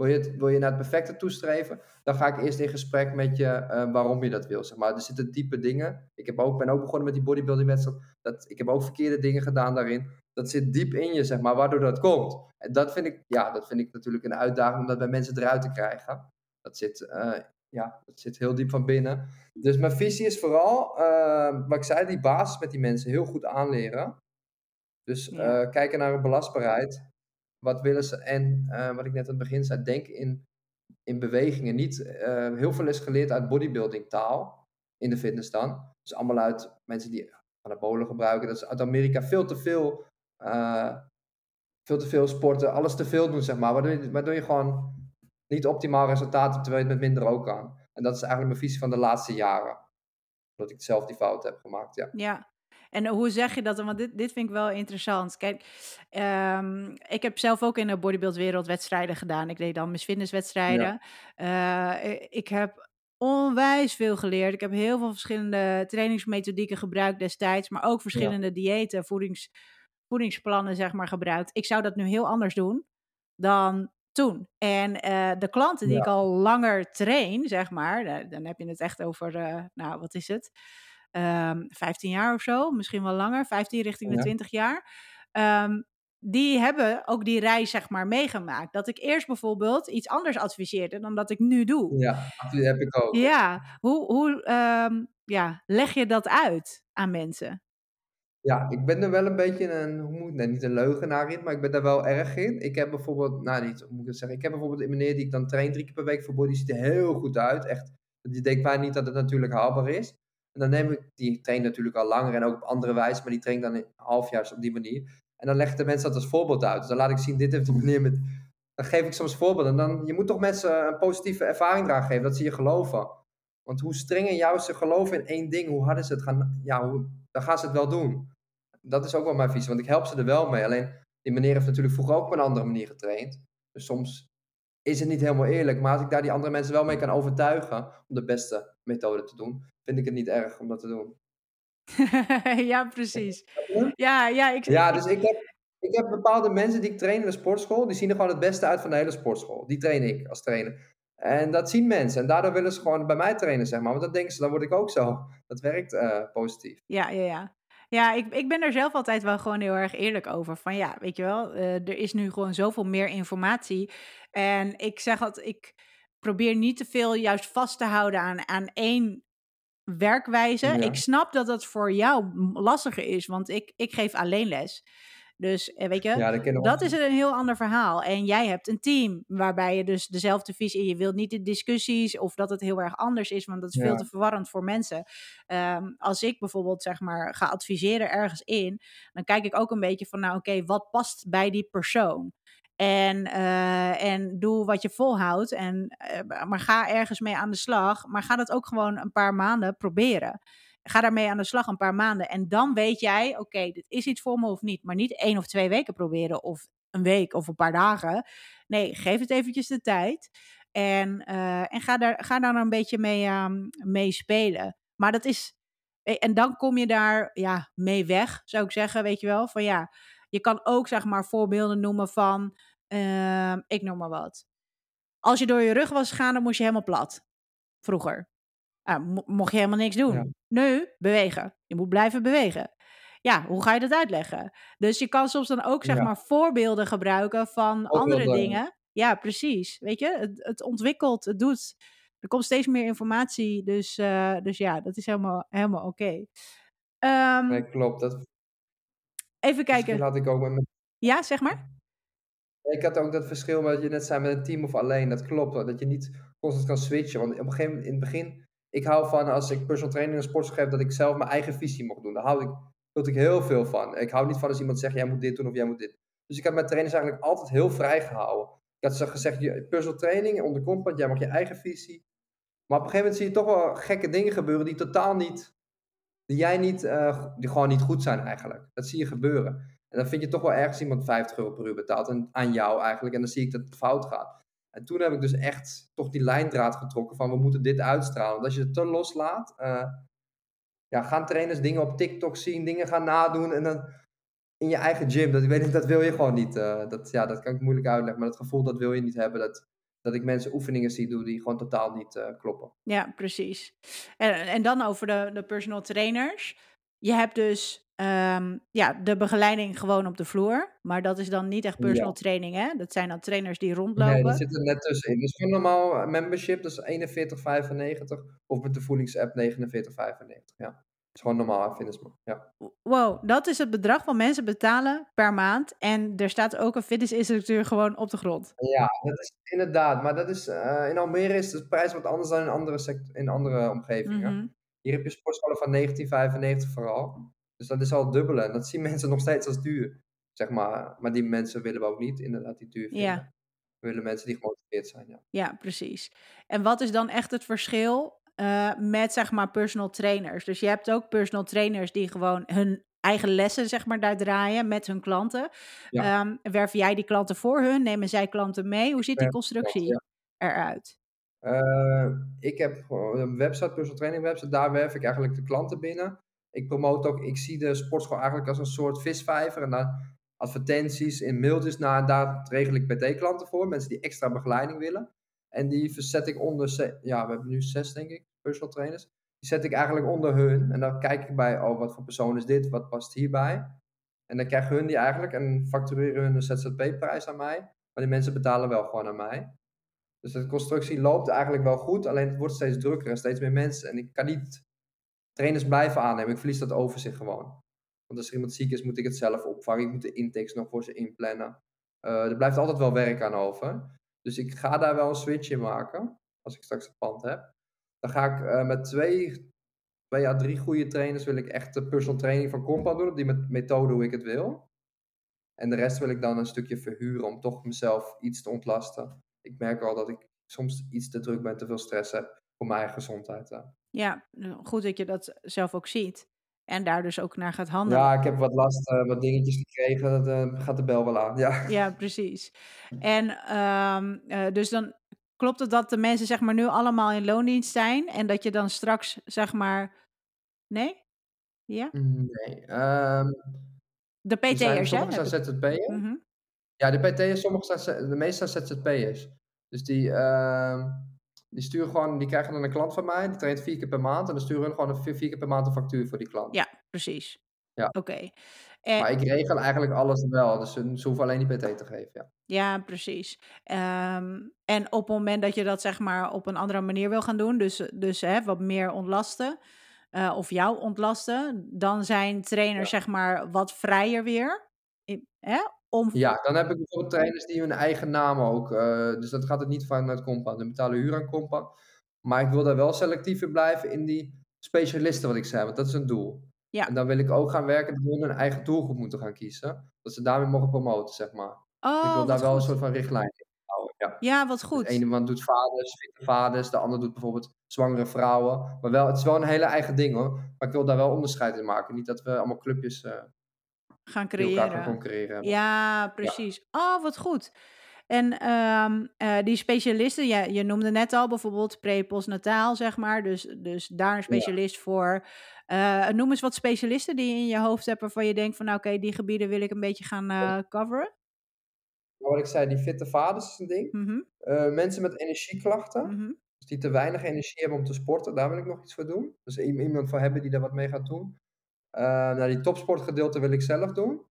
Speaker 2: wil je, het, wil je naar het perfecte toestreven, dan ga ik eerst in gesprek met je uh, waarom je dat wil. Zeg maar. Er zitten diepe dingen. Ik heb ook, ben ook begonnen met die bodybuilding wedstrijd. Dat, ik heb ook verkeerde dingen gedaan daarin. Dat zit diep in je, zeg maar, waardoor dat komt. En dat vind ik, ja, dat vind ik natuurlijk een uitdaging om dat bij mensen eruit te krijgen. Dat zit uh, ja, het zit heel diep van binnen. Dus mijn visie is vooral, uh, wat ik zei, die basis met die mensen heel goed aanleren. Dus ja. kijken naar hun belastbaarheid. Wat willen ze? En uh, wat ik net aan het begin zei, denk in, in bewegingen. Niet, heel veel is geleerd uit bodybuilding taal in de fitness dan. Dus allemaal uit mensen die anabolen gebruiken. Dat is uit Amerika veel te veel, veel te veel sporten, alles te veel doen, zeg maar. Waardoor je, je gewoon niet optimaal resultaten terwijl je het met minder ook kan. En dat is eigenlijk mijn visie van de laatste jaren. Dat ik zelf die fout heb gemaakt, ja.
Speaker 1: Ja, en hoe zeg je dat dan? Want dit, dit vind ik wel interessant. Kijk, um, ik heb zelf ook in de bodybuildwereld wedstrijden gedaan. Ik deed dan Miss Fitness wedstrijden. Ja. Uh, ik heb onwijs veel geleerd. Ik heb heel veel verschillende trainingsmethodieken gebruikt destijds. Maar ook verschillende ja. diëten, voedings, voedingsplannen zeg maar gebruikt. Ik zou dat nu heel anders doen dan toen. En uh, de klanten die ja. ik al langer train, zeg maar, dan, dan heb je het echt over, uh, nou, wat is het? Um, ehm, 15 jaar of zo, misschien wel langer, 15 richting de ja. 20 jaar. Um, die hebben ook die reis, zeg maar, meegemaakt. Dat ik eerst bijvoorbeeld iets anders adviseerde dan dat ik nu doe.
Speaker 2: Ja, dat heb ik ook.
Speaker 1: Ja, hoe, hoe um, ja, leg je dat uit aan mensen?
Speaker 2: Ja, ik ben er wel een beetje een, hoe moet ik nee, niet een leugenaar in, maar ik ben daar wel erg in. Ik heb bijvoorbeeld, nou niet, hoe moet ik zeggen, ik heb bijvoorbeeld een meneer die ik dan train drie keer per week voor body, die ziet er heel goed uit. Echt, die denkt bijna niet dat het natuurlijk haalbaar is. En dan neem ik, die traint natuurlijk al langer en ook op andere wijze, maar die traint dan een halfjaars op die manier. En dan leggen de mensen dat als voorbeeld uit. Dus dan laat ik zien, dit heeft die meneer met, dan geef ik soms voorbeelden. En dan, je moet toch mensen een positieve ervaring dragen geven, dat ze je geloven. Want hoe strenger jou ze geloven in één ding, hoe harder ze het gaan, ja, hoe, dan gaan ze het wel doen dat is ook wel mijn visie, want ik help ze er wel mee. Alleen die meneer heeft natuurlijk vroeger ook op een andere manier getraind. Dus soms is het niet helemaal eerlijk. Maar als ik daar die andere mensen wel mee kan overtuigen om de beste methode te doen, vind ik het niet erg om dat te doen. [laughs]
Speaker 1: ja, precies. Ja, ja, ik,
Speaker 2: Ja, dus ik heb, ik heb bepaalde mensen die ik train in de sportschool, die zien er gewoon het beste uit van de hele sportschool. Die train ik als trainer. En dat zien mensen. En daardoor willen ze gewoon bij mij trainen, zeg maar. Want dan denken ze, dan word ik ook zo. Dat werkt eh, positief.
Speaker 1: Ja, ja, ja. Ja, ik, ik ben er zelf altijd wel gewoon heel erg eerlijk over. Van ja, weet je wel, eh, er is nu gewoon zoveel meer informatie. En ik zeg altijd, ik probeer niet te veel juist vast te houden aan, aan één werkwijze.
Speaker 2: Ja.
Speaker 1: Ik snap dat dat voor jou lastiger is, want ik, ik geef alleen les. Dus eh, weet je,
Speaker 2: Ja, dat
Speaker 1: is een heel ander verhaal. En jij hebt een team waarbij je dus dezelfde visie... Je wilt niet de discussies of dat het heel erg anders is... want dat is veel te verwarrend voor mensen. Ehm, als ik bijvoorbeeld zeg maar ga adviseren ergens in... dan kijk ik ook een beetje van... nou oké, wat past bij die persoon? En, eh, en doe wat je volhoudt. En, eh, maar ga ergens mee aan de slag. Maar ga dat ook gewoon een paar maanden proberen. Ga daarmee aan de slag een paar maanden. En dan weet jij, oké, dit is iets voor me of niet. Maar niet één of twee weken proberen. Of een week of een paar dagen. Nee, geef het eventjes de tijd. En, eh, en ga, daar, ga daar een beetje mee, ehm, mee spelen. Maar dat is. eh, En dan kom je daar ja, mee weg, zou ik zeggen. Weet je wel? Van ja, je kan ook zeg maar voorbeelden noemen van. ehm, ik noem maar wat. Als je door je rug was gegaan, dan moest je helemaal plat. Vroeger. Mo- mocht je helemaal niks doen.
Speaker 2: Ja.
Speaker 1: Nu, bewegen. Je moet blijven bewegen. Ja, hoe ga je dat uitleggen? Dus je kan soms dan ook zeg
Speaker 2: Ja.
Speaker 1: maar voorbeelden gebruiken van andere dingen. Ja, precies. Weet je, het, het ontwikkelt, het doet. Er komt steeds meer informatie. Dus, eh, dus ja, dat is helemaal, helemaal oké. Ehm,
Speaker 2: Nee, klopt. Dat
Speaker 1: even kijken.
Speaker 2: had ik ook met mijn
Speaker 1: Ja, zeg maar.
Speaker 2: Ik had ook dat verschil wat je net zei met een team of alleen. Dat klopt. Dat je niet constant kan switchen. Want op een gegeven moment, in het begin, ik hou van als ik personal training en sportschool geef, dat ik zelf mijn eigen visie mocht doen. Daar hou ik, hield ik heel veel van. Ik hou niet van als iemand zegt, jij moet dit doen of jij moet dit. Dus ik heb mijn trainers eigenlijk altijd heel vrij gehouden. Ik had ze gezegd, personal training onder compound, jij mag je eigen visie. Maar op een gegeven moment zie je toch wel gekke dingen gebeuren die totaal niet, die jij niet, eh, die gewoon niet goed zijn eigenlijk. Dat zie je gebeuren. En dan vind je toch wel ergens iemand 50 euro per uur betaalt en, aan jou eigenlijk. En dan zie ik dat het fout gaat. En toen heb ik dus echt toch die lijndraad getrokken van we moeten dit uitstralen. Want als je het te loslaat, eh, ja, gaan trainers dingen op TikTok zien, dingen gaan nadoen en dan in je eigen gym. Dat, ik weet dat wil je gewoon niet. eh, dat, ja, dat kan ik moeilijk uitleggen, maar dat gevoel dat wil je niet hebben. Dat, dat ik mensen oefeningen zie doen die gewoon totaal niet eh, kloppen.
Speaker 1: Ja, precies. En, en dan over de, de personal trainers. Je hebt dus ehm, ja, de begeleiding gewoon op de vloer. Maar dat is dan niet echt personal training, hè? Dat zijn dan trainers die rondlopen.
Speaker 2: Nee, dat zit er net tussenin. Dus gewoon normaal eh, membership, dat is 41,95. Of met de voedingsapp 49,95. Ja. Dat is gewoon normaal fitnessman. Ja.
Speaker 1: Wow, dat is het bedrag wat mensen betalen per maand. En er staat ook een fitnessinstructeur gewoon op de grond.
Speaker 2: ja, dat is inderdaad. Maar dat is, eh, in Almere is de prijs wat anders dan in andere, sect- in andere omgevingen.
Speaker 1: Mhm.
Speaker 2: Hier heb je sportscholen van 1995 vooral. Dus dat is al het dubbele. En dat zien [laughs] mensen nog steeds als duur. Zeg maar. Maar die mensen willen we ook niet inderdaad die duur vinden.
Speaker 1: Ja.
Speaker 2: We willen mensen die gemotiveerd zijn. Ja.
Speaker 1: Ja, precies. En wat is dan echt het verschil eh, met, zeg maar, personal trainers? Dus je hebt ook personal trainers die gewoon hun eigen lessen, zeg maar, daar draaien met hun klanten.
Speaker 2: Ja.
Speaker 1: Ehm, werven jij die klanten voor hun? Nemen zij klanten mee? Hoe ziet die constructie eruit?
Speaker 2: Eh, ik heb een website, personal training website. Daar werf ik eigenlijk de klanten binnen. Ik promote ook, ik zie de sportschool eigenlijk als een soort visvijver. En daar advertenties in mailtjes naar, daar regel ik PT-klanten voor. Mensen die extra begeleiding willen. En die verzet ik onder, ja, we hebben nu zes denk ik, personal trainers. Die zet ik eigenlijk onder hun. En dan kijk ik bij, oh wat voor persoon is dit, wat past hierbij. En dan krijgen hun die eigenlijk en factureren hun een ZZP-prijs aan mij. Maar die mensen betalen wel gewoon aan mij. Dus de constructie loopt eigenlijk wel goed, alleen het wordt steeds drukker en steeds meer mensen. En ik kan niet trainers blijven aannemen, ik verlies dat overzicht gewoon. Want als er iemand ziek is, moet ik het zelf opvangen. Ik moet de intakes nog voor ze inplannen. Eh, er blijft altijd wel werk aan over. Dus ik ga daar wel een switch in maken, als ik straks een pand heb. Dan ga ik eh, met twee, twee à drie goede trainers, wil ik echt de personal training van Compound doen, op die met methode hoe ik het wil. En de rest wil ik dan een stukje verhuren om toch mezelf iets te ontlasten ik merk al dat ik soms iets te druk ben, te veel stress heb voor mijn gezondheid. ja.
Speaker 1: Ja, goed dat je dat zelf ook ziet. En daar dus ook naar gaat handelen.
Speaker 2: Ja, ik heb wat last, eh, wat dingetjes gekregen, dat, eh, gaat de bel wel aan, ja.
Speaker 1: Ja, precies. En, ehm, eh, dus dan klopt het dat de mensen zeg maar nu allemaal in loondienst zijn en dat je dan straks zeg maar nee? Ja?
Speaker 2: Nee, ehm
Speaker 1: De
Speaker 2: er
Speaker 1: PT'ers hè,
Speaker 2: sommigen
Speaker 1: heb
Speaker 2: zijn
Speaker 1: ik
Speaker 2: ZZP'er.
Speaker 1: mhm.
Speaker 2: Ja, de PT'ers, sommigen zijn de meeste zijn ZZP'ers. Dus die, ehm, die sturen gewoon die krijgen dan een klant van mij, die traint 4 keer per maand en dan sturen hun gewoon een vier 4 keer per maand een factuur voor die klant.
Speaker 1: Ja, precies.
Speaker 2: Ja.
Speaker 1: Oké. En
Speaker 2: Maar ik regel eigenlijk alles wel, dus ze hoeven alleen die PT te geven, ja.
Speaker 1: Ja, precies. Ehm, en op het moment dat je dat zeg maar op een andere manier wil gaan doen, dus dus hè, wat meer ontlasten, eh, of jou ontlasten, dan zijn trainers
Speaker 2: Ja.
Speaker 1: zeg maar wat vrijer weer, in hè, om
Speaker 2: Ja, dan heb ik bijvoorbeeld trainers die hun eigen naam ook, eh, dus dat gaat het niet vanuit Compound. Die betalen huur aan Compound. Maar ik wil daar wel selectief in blijven in die specialisten wat ik zei, want dat is een doel.
Speaker 1: Ja.
Speaker 2: En dan wil ik ook gaan werken dat hun hun eigen doelgroep moeten gaan kiezen, dat ze daarmee mogen promoten, zeg maar. Dus ik
Speaker 1: Oh,
Speaker 2: wil daar
Speaker 1: wat
Speaker 2: wel een soort van richtlijn in houden, ja.
Speaker 1: Ja, wat
Speaker 2: De
Speaker 1: goed.
Speaker 2: ene man doet vaders, fitte vaders, de ander doet bijvoorbeeld zwangere vrouwen. Maar wel het is wel een hele eigen ding hoor, maar ik wil daar wel onderscheid in maken. Niet dat we allemaal clubjes, eh
Speaker 1: Gaan
Speaker 2: die elkaar gaan
Speaker 1: creëren.
Speaker 2: concurreren.
Speaker 1: Ja,
Speaker 2: Ja.
Speaker 1: precies. Oh, wat goed. En, ehm, eh, die specialisten, ja, je noemde net al bijvoorbeeld pre postnataal zeg maar, dus dus daar een
Speaker 2: Ja.
Speaker 1: specialist voor. Eh, noem eens wat specialisten die je in je hoofd hebt waarvan je denkt van nou oké, die gebieden wil ik een beetje gaan, eh, coveren?
Speaker 2: Maar wat ik zei, die fitte vaders is een ding. Eh, mensen met energieklachten,
Speaker 1: Mhm.
Speaker 2: dus die te weinig energie hebben om te sporten, daar wil ik nog iets voor doen. Dus iemand voor hebben die daar wat mee gaat doen. Nou, die topsportgedeelte wil ik zelf doen.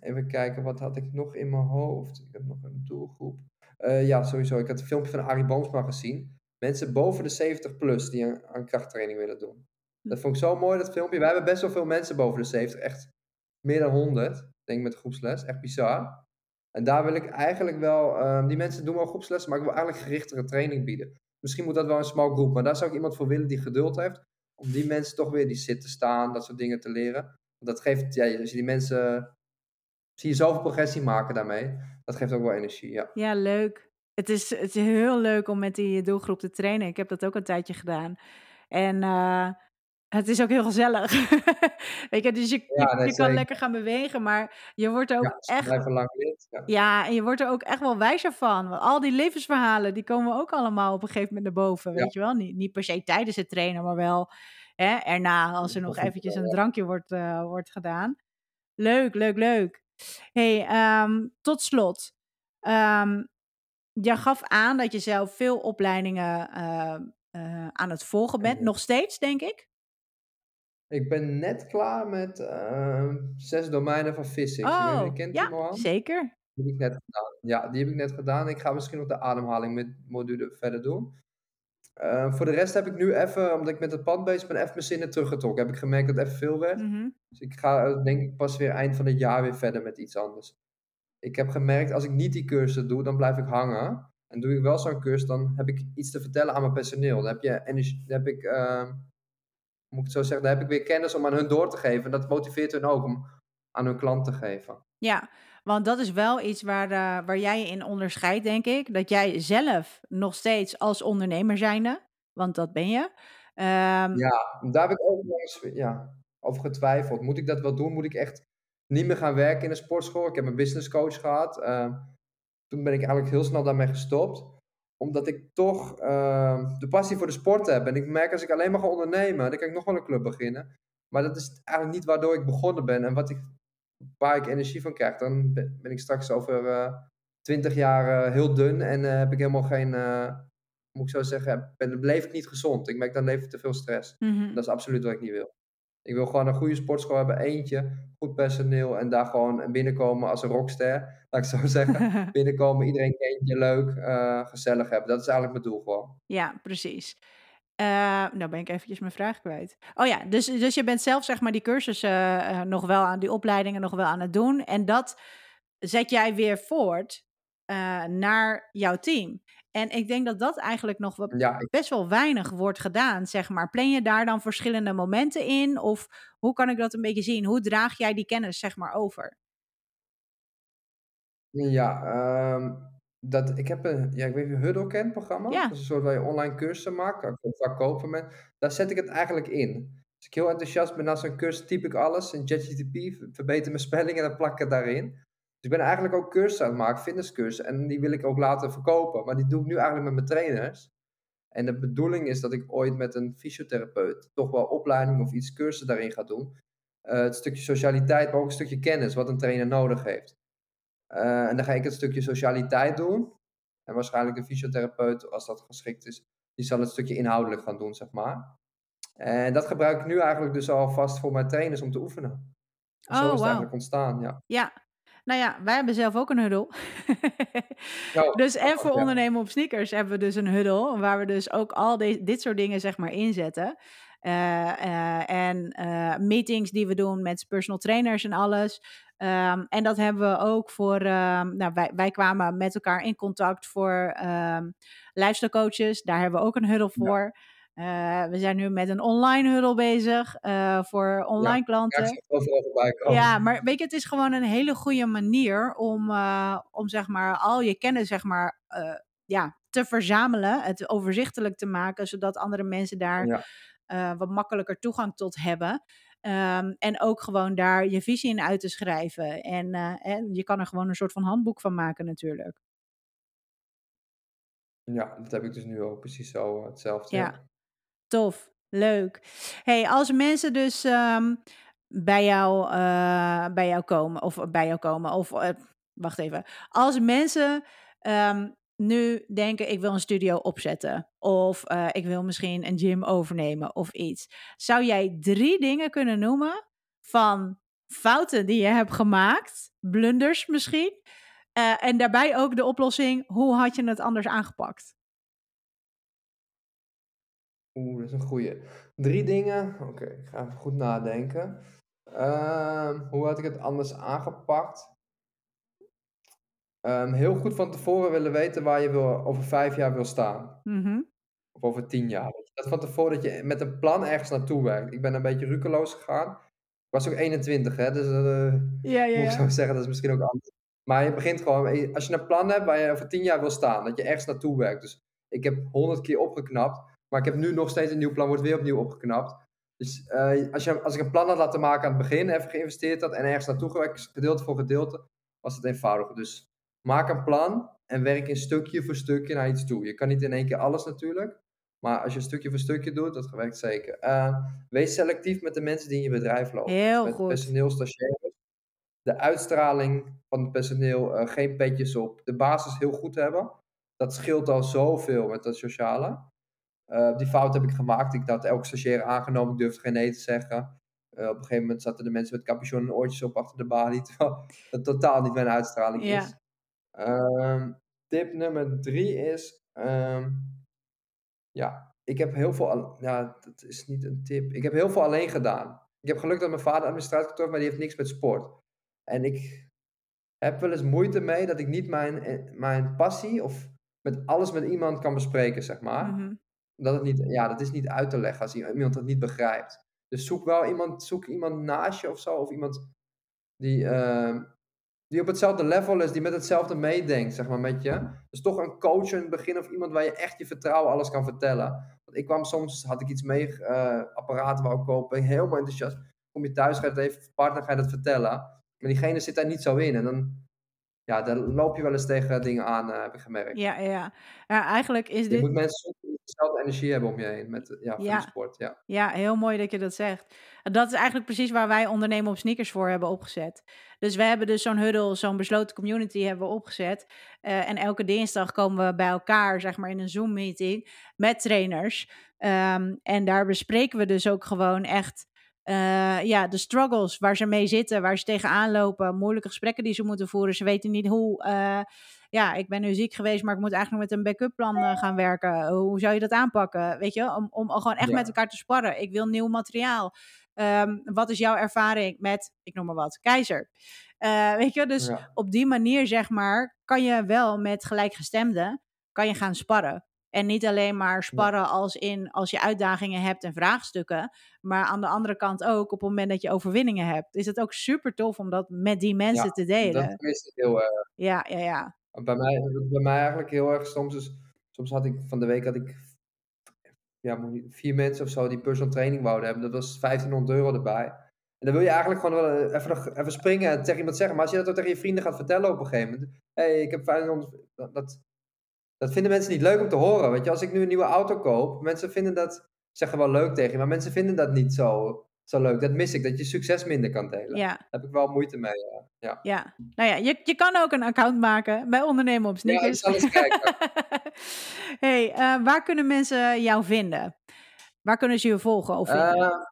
Speaker 2: Even kijken, wat had ik nog in mijn hoofd? Ik heb nog een doelgroep. Eh, ja, sowieso. Ik had een filmpje van Arie Boomsma gezien. Mensen boven de 70 plus die aan, aan krachttraining willen doen.
Speaker 1: Hm.
Speaker 2: Dat vond ik zo mooi, dat filmpje. Wij hebben best wel veel mensen boven de 70, echt meer dan 100, denk ik met groepsles. Echt bizar. En daar wil ik eigenlijk wel, ehm, die mensen doen wel groepslessen, maar ik wil eigenlijk gerichtere training bieden. Misschien moet dat wel een small groep, maar daar zou ik iemand voor willen die geduld heeft. Om die mensen toch weer die zitten, staan, dat soort dingen te leren. Want dat geeft, ja, als je die mensen, zie je zoveel progressie maken daarmee. Dat geeft ook wel energie, ja.
Speaker 1: Ja, leuk. Het is het is heel leuk om met die doelgroep te trainen. Ik heb dat ook een tijdje gedaan. En, eh, het is ook heel gezellig. [laughs] Weet je, dus je
Speaker 2: Ja,
Speaker 1: je kan
Speaker 2: zeker.
Speaker 1: lekker gaan bewegen, maar je wordt er ook
Speaker 2: Ja,
Speaker 1: echt
Speaker 2: lang lid, ja.
Speaker 1: ja, en je wordt er ook echt wel wijzer van. Want al die levensverhalen, die komen ook allemaal op een gegeven moment naar boven, weet je wel? Niet niet per se tijdens het trainen, maar wel, hè, erna als er nog eventjes een
Speaker 2: eh
Speaker 1: drankje wordt, eh, wordt gedaan. Leuk, leuk, leuk. Hey, ehm, tot slot, ehm, je gaf aan dat je zelf veel opleidingen, ehm, eh, aan het volgen bent.
Speaker 2: Mhm.
Speaker 1: Nog steeds, denk ik?
Speaker 2: Ik ben net klaar met, ehm, 6 domeinen van physics.
Speaker 1: Oh,
Speaker 2: kent die
Speaker 1: ja,
Speaker 2: Mohan?
Speaker 1: zeker.
Speaker 2: Die heb ik net gedaan. Ja, die heb ik net gedaan. Ik ga misschien nog de ademhaling met module verder doen. Eh, voor de rest heb ik nu even, omdat ik met het pad bezig ben, even mijn zinnen teruggetrokken. Heb ik gemerkt dat het even veel werd.
Speaker 1: Mhm.
Speaker 2: Dus ik ga, eh, denk ik, pas weer eind van het jaar weer verder met iets anders. Ik heb gemerkt, als ik niet die cursus doe, dan blijf ik hangen. En doe ik wel zo'n cursus, dan heb ik iets te vertellen aan mijn personeel. Dan heb, je energie, dan heb ik, ehm, moet ik het zo zeggen, dan heb ik weer kennis om aan hun door te geven. En dat motiveert hun ook om aan hun klant te geven.
Speaker 1: Ja, want dat is wel iets waar, eh, waar jij je in onderscheidt, denk ik. Dat jij zelf nog steeds als ondernemer zijnde, want dat ben je. ehm,
Speaker 2: Ja, daar heb ik ook eens ja, over getwijfeld. Moet ik dat wel doen? Moet ik echt niet meer gaan werken in een sportschool? Ik heb een business coach gehad. Ehm, toen ben ik eigenlijk heel snel daarmee gestopt. Omdat ik toch ehm, de passie voor de sport heb. En ik merk als ik alleen maar ga ondernemen, dan kan ik nog wel een club beginnen. Maar dat is eigenlijk niet waardoor ik begonnen ben en wat ik, waar ik energie van krijg. Dan ben ik straks over eh 20 jaar eh, heel dun en eh, heb ik helemaal geen, moet ik zo zeggen, ben, dan leef ik niet gezond. Ik merk dan leef ik te veel stress.
Speaker 1: mhm.
Speaker 2: Dat is absoluut wat ik niet wil. Ik wil gewoon een goede sportschool hebben, eentje, goed personeel en daar gewoon binnenkomen als een rockster, [laughs] laat ik zo zeggen. [laughs] binnenkomen, iedereen kent je, leuk, eh, gezellig hebben. Dat is eigenlijk mijn doel gewoon.
Speaker 1: Ja, precies. Eh, nou ben ik eventjes mijn vraag kwijt. Oh ja, dus, dus je bent zelf zeg maar die cursussen eh, nog wel aan die opleidingen nog wel aan het doen. En dat zet jij weer voort naar jouw team. En ik denk dat dat eigenlijk nog wat
Speaker 2: Ja,
Speaker 1: best wel weinig wordt gedaan, zeg maar. Plan je daar dan verschillende momenten in? Of hoe kan ik dat een beetje zien? Hoe draag jij die kennis, zeg maar, over?
Speaker 2: ja, ehm, dat, ik heb een, ja, ik weet niet Huddle kent, programma. Dat is een soort waar je online cursussen maakt, vaak kopen. Met, daar zet ik het eigenlijk in. Als ik heel enthousiast ben na zo'n cursus, typ ik alles in ChatGPT, verbeter mijn spelling en dan plak ik het daarin. Dus ik ben eigenlijk ook cursussen aan het maken, fitnesscursussen. En die wil ik ook laten verkopen. Maar die doe ik nu eigenlijk met mijn trainers. En de bedoeling is dat ik ooit met een fysiotherapeut toch wel opleiding of iets cursussen daarin ga doen. Uh, het stukje socialiteit, maar ook een stukje kennis, wat een trainer nodig heeft. Uh, en dan ga ik het stukje socialiteit doen. En waarschijnlijk de fysiotherapeut, als dat geschikt is, die zal het stukje inhoudelijk gaan doen, zeg maar. En dat gebruik ik nu eigenlijk dus alvast voor mijn trainers om te oefenen. Oh, zo is het eigenlijk ontstaan, ja.
Speaker 1: Ja, nou ja, wij hebben zelf ook een huddle. Oh, [laughs] dus en voor ondernemen op sneakers hebben we dus een huddle, waar we dus ook al dit soort dingen zeg maar inzetten. Uh, uh, en uh, meetings die we doen met personal trainers en alles. Um, en dat hebben we ook voor, um, nou, wij, wij kwamen met elkaar in contact voor um, lifestyle coaches. Daar hebben we ook een huddle voor. Ja. Uh, we zijn nu met een online huddle bezig uh, voor online ja, klanten. Ja,
Speaker 2: overal voorbij komen.
Speaker 1: Ja, maar weet je, het is gewoon een hele goede manier om, uh, om zeg maar al je kennis zeg maar ja, te verzamelen, het overzichtelijk te maken, zodat andere mensen daar ja. wat makkelijker toegang tot hebben. Um, en ook gewoon daar je visie in uit te schrijven. En, en je kan er gewoon een soort van handboek van maken natuurlijk.
Speaker 2: Ja, dat heb ik dus nu ook precies zo hetzelfde.
Speaker 1: Ja, tof. Leuk. Hey, als mensen dus um, bij, jou, uh, bij jou komen, of bij jou komen, of wacht even. Als mensen um, nu denken, ik wil een studio opzetten. Of ik wil misschien een gym overnemen of iets. Zou jij drie dingen kunnen noemen van fouten die je hebt gemaakt? Blunders misschien? En daarbij ook de oplossing, hoe had je het anders aangepakt?
Speaker 2: Oeh, dat is een goeie. Drie dingen. Oké, okay, ik ga even goed nadenken. Uh, hoe had ik het anders aangepakt? Um, heel goed van tevoren willen weten waar je wil, over vijf jaar wil staan.
Speaker 1: Mm-hmm.
Speaker 2: Of over tien jaar. Dat van tevoren dat je met een plan ergens naartoe werkt. Ik ben een beetje rukeloos gegaan. Ik was ook 21, hè, dus uh,
Speaker 1: ja, ja, ja.
Speaker 2: moet ik zo zeggen, dat is misschien ook anders. Maar je begint gewoon, als je een plan hebt waar je over tien jaar wil staan, dat je ergens naartoe werkt. Dus ik heb honderd keer opgeknapt, maar ik heb nu nog steeds een nieuw plan, wordt weer opnieuw opgeknapt. Dus uh, als, je, als ik een plan had laten maken aan het begin, even geïnvesteerd had en ergens naartoe gewerkt, gedeelte voor gedeelte, was het eenvoudiger. Dus maak een plan en werk in stukje voor stukje naar iets toe. Je kan niet in één keer alles natuurlijk. Maar als je stukje voor stukje doet, dat werkt zeker. Uh, wees selectief met de mensen die in je bedrijf lopen.
Speaker 1: Heel
Speaker 2: met
Speaker 1: goed.
Speaker 2: personeel, stagiaires. De uitstraling van het personeel, uh, geen petjes op. De basis heel goed hebben. Dat scheelt al zoveel met dat sociale. Uh, die fout heb ik gemaakt. Ik had elke stagiair aangenomen, ik durfde geen nee te zeggen. Uh, op een gegeven moment zaten de mensen met capuchon en oortjes op achter de balie. [laughs] Terwijl dat totaal niet mijn uitstraling
Speaker 1: ja.
Speaker 2: is. Um, tip nummer drie is, um, ja, ik heb heel veel, ja, dat is niet een tip. Ik heb heel veel alleen gedaan. Ik heb geluk dat mijn vader administratiekantoor, maar die heeft niks met sport. En ik heb wel eens moeite mee dat ik niet mijn, eh, mijn passie of met alles met iemand kan bespreken, zeg maar.
Speaker 1: Mm -hmm.
Speaker 2: Dat, het niet, ja, dat is niet uit te leggen als iemand dat niet begrijpt. Dus zoek wel iemand, zoek iemand naast je of zo, of iemand die, uh, die op hetzelfde level is, die met hetzelfde meedenkt, zeg maar, met je. Dus toch een coach in het begin of iemand waar je echt je vertrouwen alles kan vertellen. Want ik kwam soms, had ik iets mee, uh, apparaten wou kopen, helemaal enthousiast. Kom je thuis, ga je het even, partner, ga je dat vertellen. Maar diegene zit daar niet zo in. En dan, ja, dan loop je wel eens tegen dingen aan, uh, heb ik gemerkt.
Speaker 1: Ja, ja. ja eigenlijk is
Speaker 2: je
Speaker 1: dit...
Speaker 2: moet mensen dezelfde energie hebben om je heen met ja,
Speaker 1: ja.
Speaker 2: sport. Ja.
Speaker 1: ja, heel mooi dat je dat zegt. Dat is eigenlijk precies waar wij ondernemen op sneakers voor hebben opgezet. Dus we hebben dus zo'n huddle, zo'n besloten community hebben we opgezet. Uh, en elke dinsdag komen we bij elkaar, zeg maar in een Zoom meeting met trainers. Um, en daar bespreken we dus ook gewoon echt uh, ja, de struggles waar ze mee zitten, waar ze tegenaan lopen, moeilijke gesprekken die ze moeten voeren. Ze weten niet hoe. Uh, ja, ik ben nu ziek geweest, maar ik moet eigenlijk met een backup plan uh, gaan werken. Hoe zou je dat aanpakken? Weet je, om, om gewoon echt ja. met elkaar te sparren. Ik wil nieuw materiaal. Um, wat is jouw ervaring met, ik noem maar wat, keizer? weet je, dus ja. op die manier, zeg maar, kan je wel met gelijkgestemden, kan je gaan sparren. En niet alleen maar sparren als in als je uitdagingen hebt en vraagstukken. Maar aan de andere kant ook op het moment dat je overwinningen hebt. Is het ook super tof om dat met die mensen
Speaker 2: ja,
Speaker 1: te delen.
Speaker 2: Dat is heel erg.
Speaker 1: Ja, ja, ja.
Speaker 2: Bij mij, bij mij eigenlijk heel erg soms. Is, soms had ik van de week had ik ja, vier mensen of zo die personal training wouden hebben. Dat was 1500 euro erbij. En dan wil je eigenlijk gewoon wel eh, even, even springen en tegen iemand zeggen. Maar als je dat ook tegen je vrienden gaat vertellen op een gegeven moment. Hé, hey, ik heb 1500... Dat, dat vinden mensen niet leuk om te horen. Weet je, als ik nu een nieuwe auto koop, mensen vinden dat, zeggen wel leuk tegen je, maar mensen vinden dat niet zo, zo leuk. Dat mis ik, dat je succes minder kan delen.
Speaker 1: Ja.
Speaker 2: Daar heb ik wel moeite mee. Ja.
Speaker 1: ja. Nou ja, je, je kan ook een account maken bij Ondernemen op Sneakers.
Speaker 2: Ja, ik zal eens kijken.
Speaker 1: hey, uh, waar kunnen mensen jou vinden? Waar kunnen ze je volgen of vinden?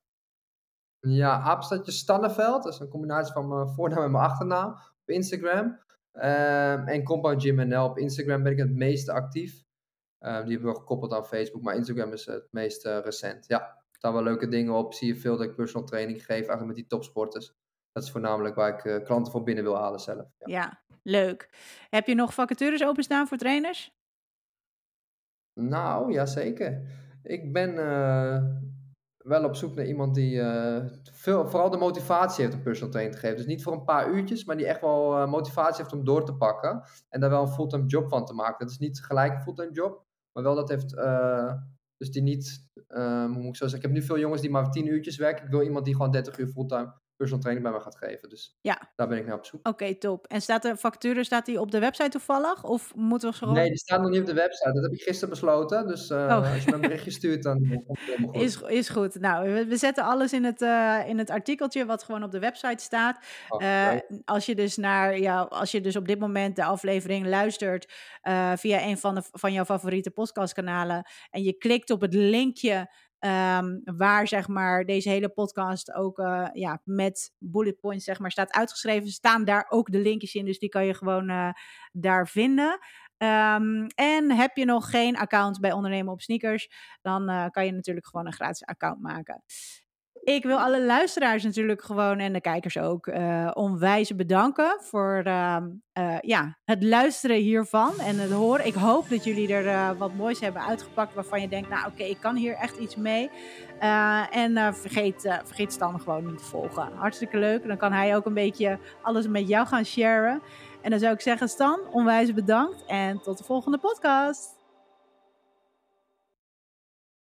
Speaker 1: Uh,
Speaker 2: ja, Apenstadje Stanneveld. Dat is een combinatie van mijn voornaam en mijn achternaam. Op Instagram. Uh, en Compound Gym NL. Op Instagram ben ik het meeste actief. Uh, die hebben we gekoppeld aan Facebook. Maar Instagram is het meest uh, recent. Ja, staan wel leuke dingen op. Zie je veel dat ik personal training geef. Eigenlijk met die topsporters. Dat is voornamelijk waar ik uh, klanten voor binnen wil halen zelf.
Speaker 1: Ja. ja, leuk. Heb je nog vacatures openstaan voor trainers?
Speaker 2: Nou, ja zeker. Ik ben wel op zoek naar iemand die uh, veel, vooral de motivatie heeft om personal training te geven. Dus niet voor een paar uurtjes, maar die echt wel uh, motivatie heeft om door te pakken. En daar wel een fulltime job van te maken. Dat is niet gelijk een fulltime job, maar wel dat heeft. Uh, dus die niet, hoe moet ik zo zeggen. Ik heb nu veel jongens die maar 10 uurtjes werken. Ik wil iemand die gewoon 30 uur fulltime personal training bij me gaat geven. Dus
Speaker 1: ja.
Speaker 2: daar ben ik naar op zoek.
Speaker 1: Oké, top. En staat de vacature staat die op de website toevallig? Of moeten we gewoon...
Speaker 2: Nee, die staat nog niet op de website. Dat heb ik gisteren besloten. Dus uh, oh. als je me een berichtje stuurt, dan komt het helemaal goed. [laughs]
Speaker 1: Is, is goed. Nou, we, we zetten alles in het, uh, in het artikeltje wat gewoon op de website staat. Oh, uh, als je dus naar, ja, als je dus op dit moment de aflevering luistert via een van, de, van jouw favoriete podcastkanalen en je klikt op het linkje Um, waar zeg maar deze hele podcast ook uh, ja, met bullet points zeg maar staat uitgeschreven. Staan daar ook de linkjes in, dus die kan je gewoon uh, daar vinden. Um, en heb je nog geen account bij Ondernemen op Sneakers, dan uh, kan je natuurlijk gewoon een gratis account maken. Ik wil alle luisteraars natuurlijk gewoon en de kijkers ook uh, onwijs bedanken voor uh, uh, ja, het luisteren hiervan en het horen. Ik hoop dat jullie er wat moois hebben uitgepakt waarvan je denkt, nou oké, ik kan hier echt iets mee. en vergeet, vergeet Stan gewoon niet te volgen. Hartstikke leuk. Dan kan hij ook een beetje alles met jou gaan sharen. En dan zou ik zeggen, Stan, onwijs bedankt en tot de volgende podcast.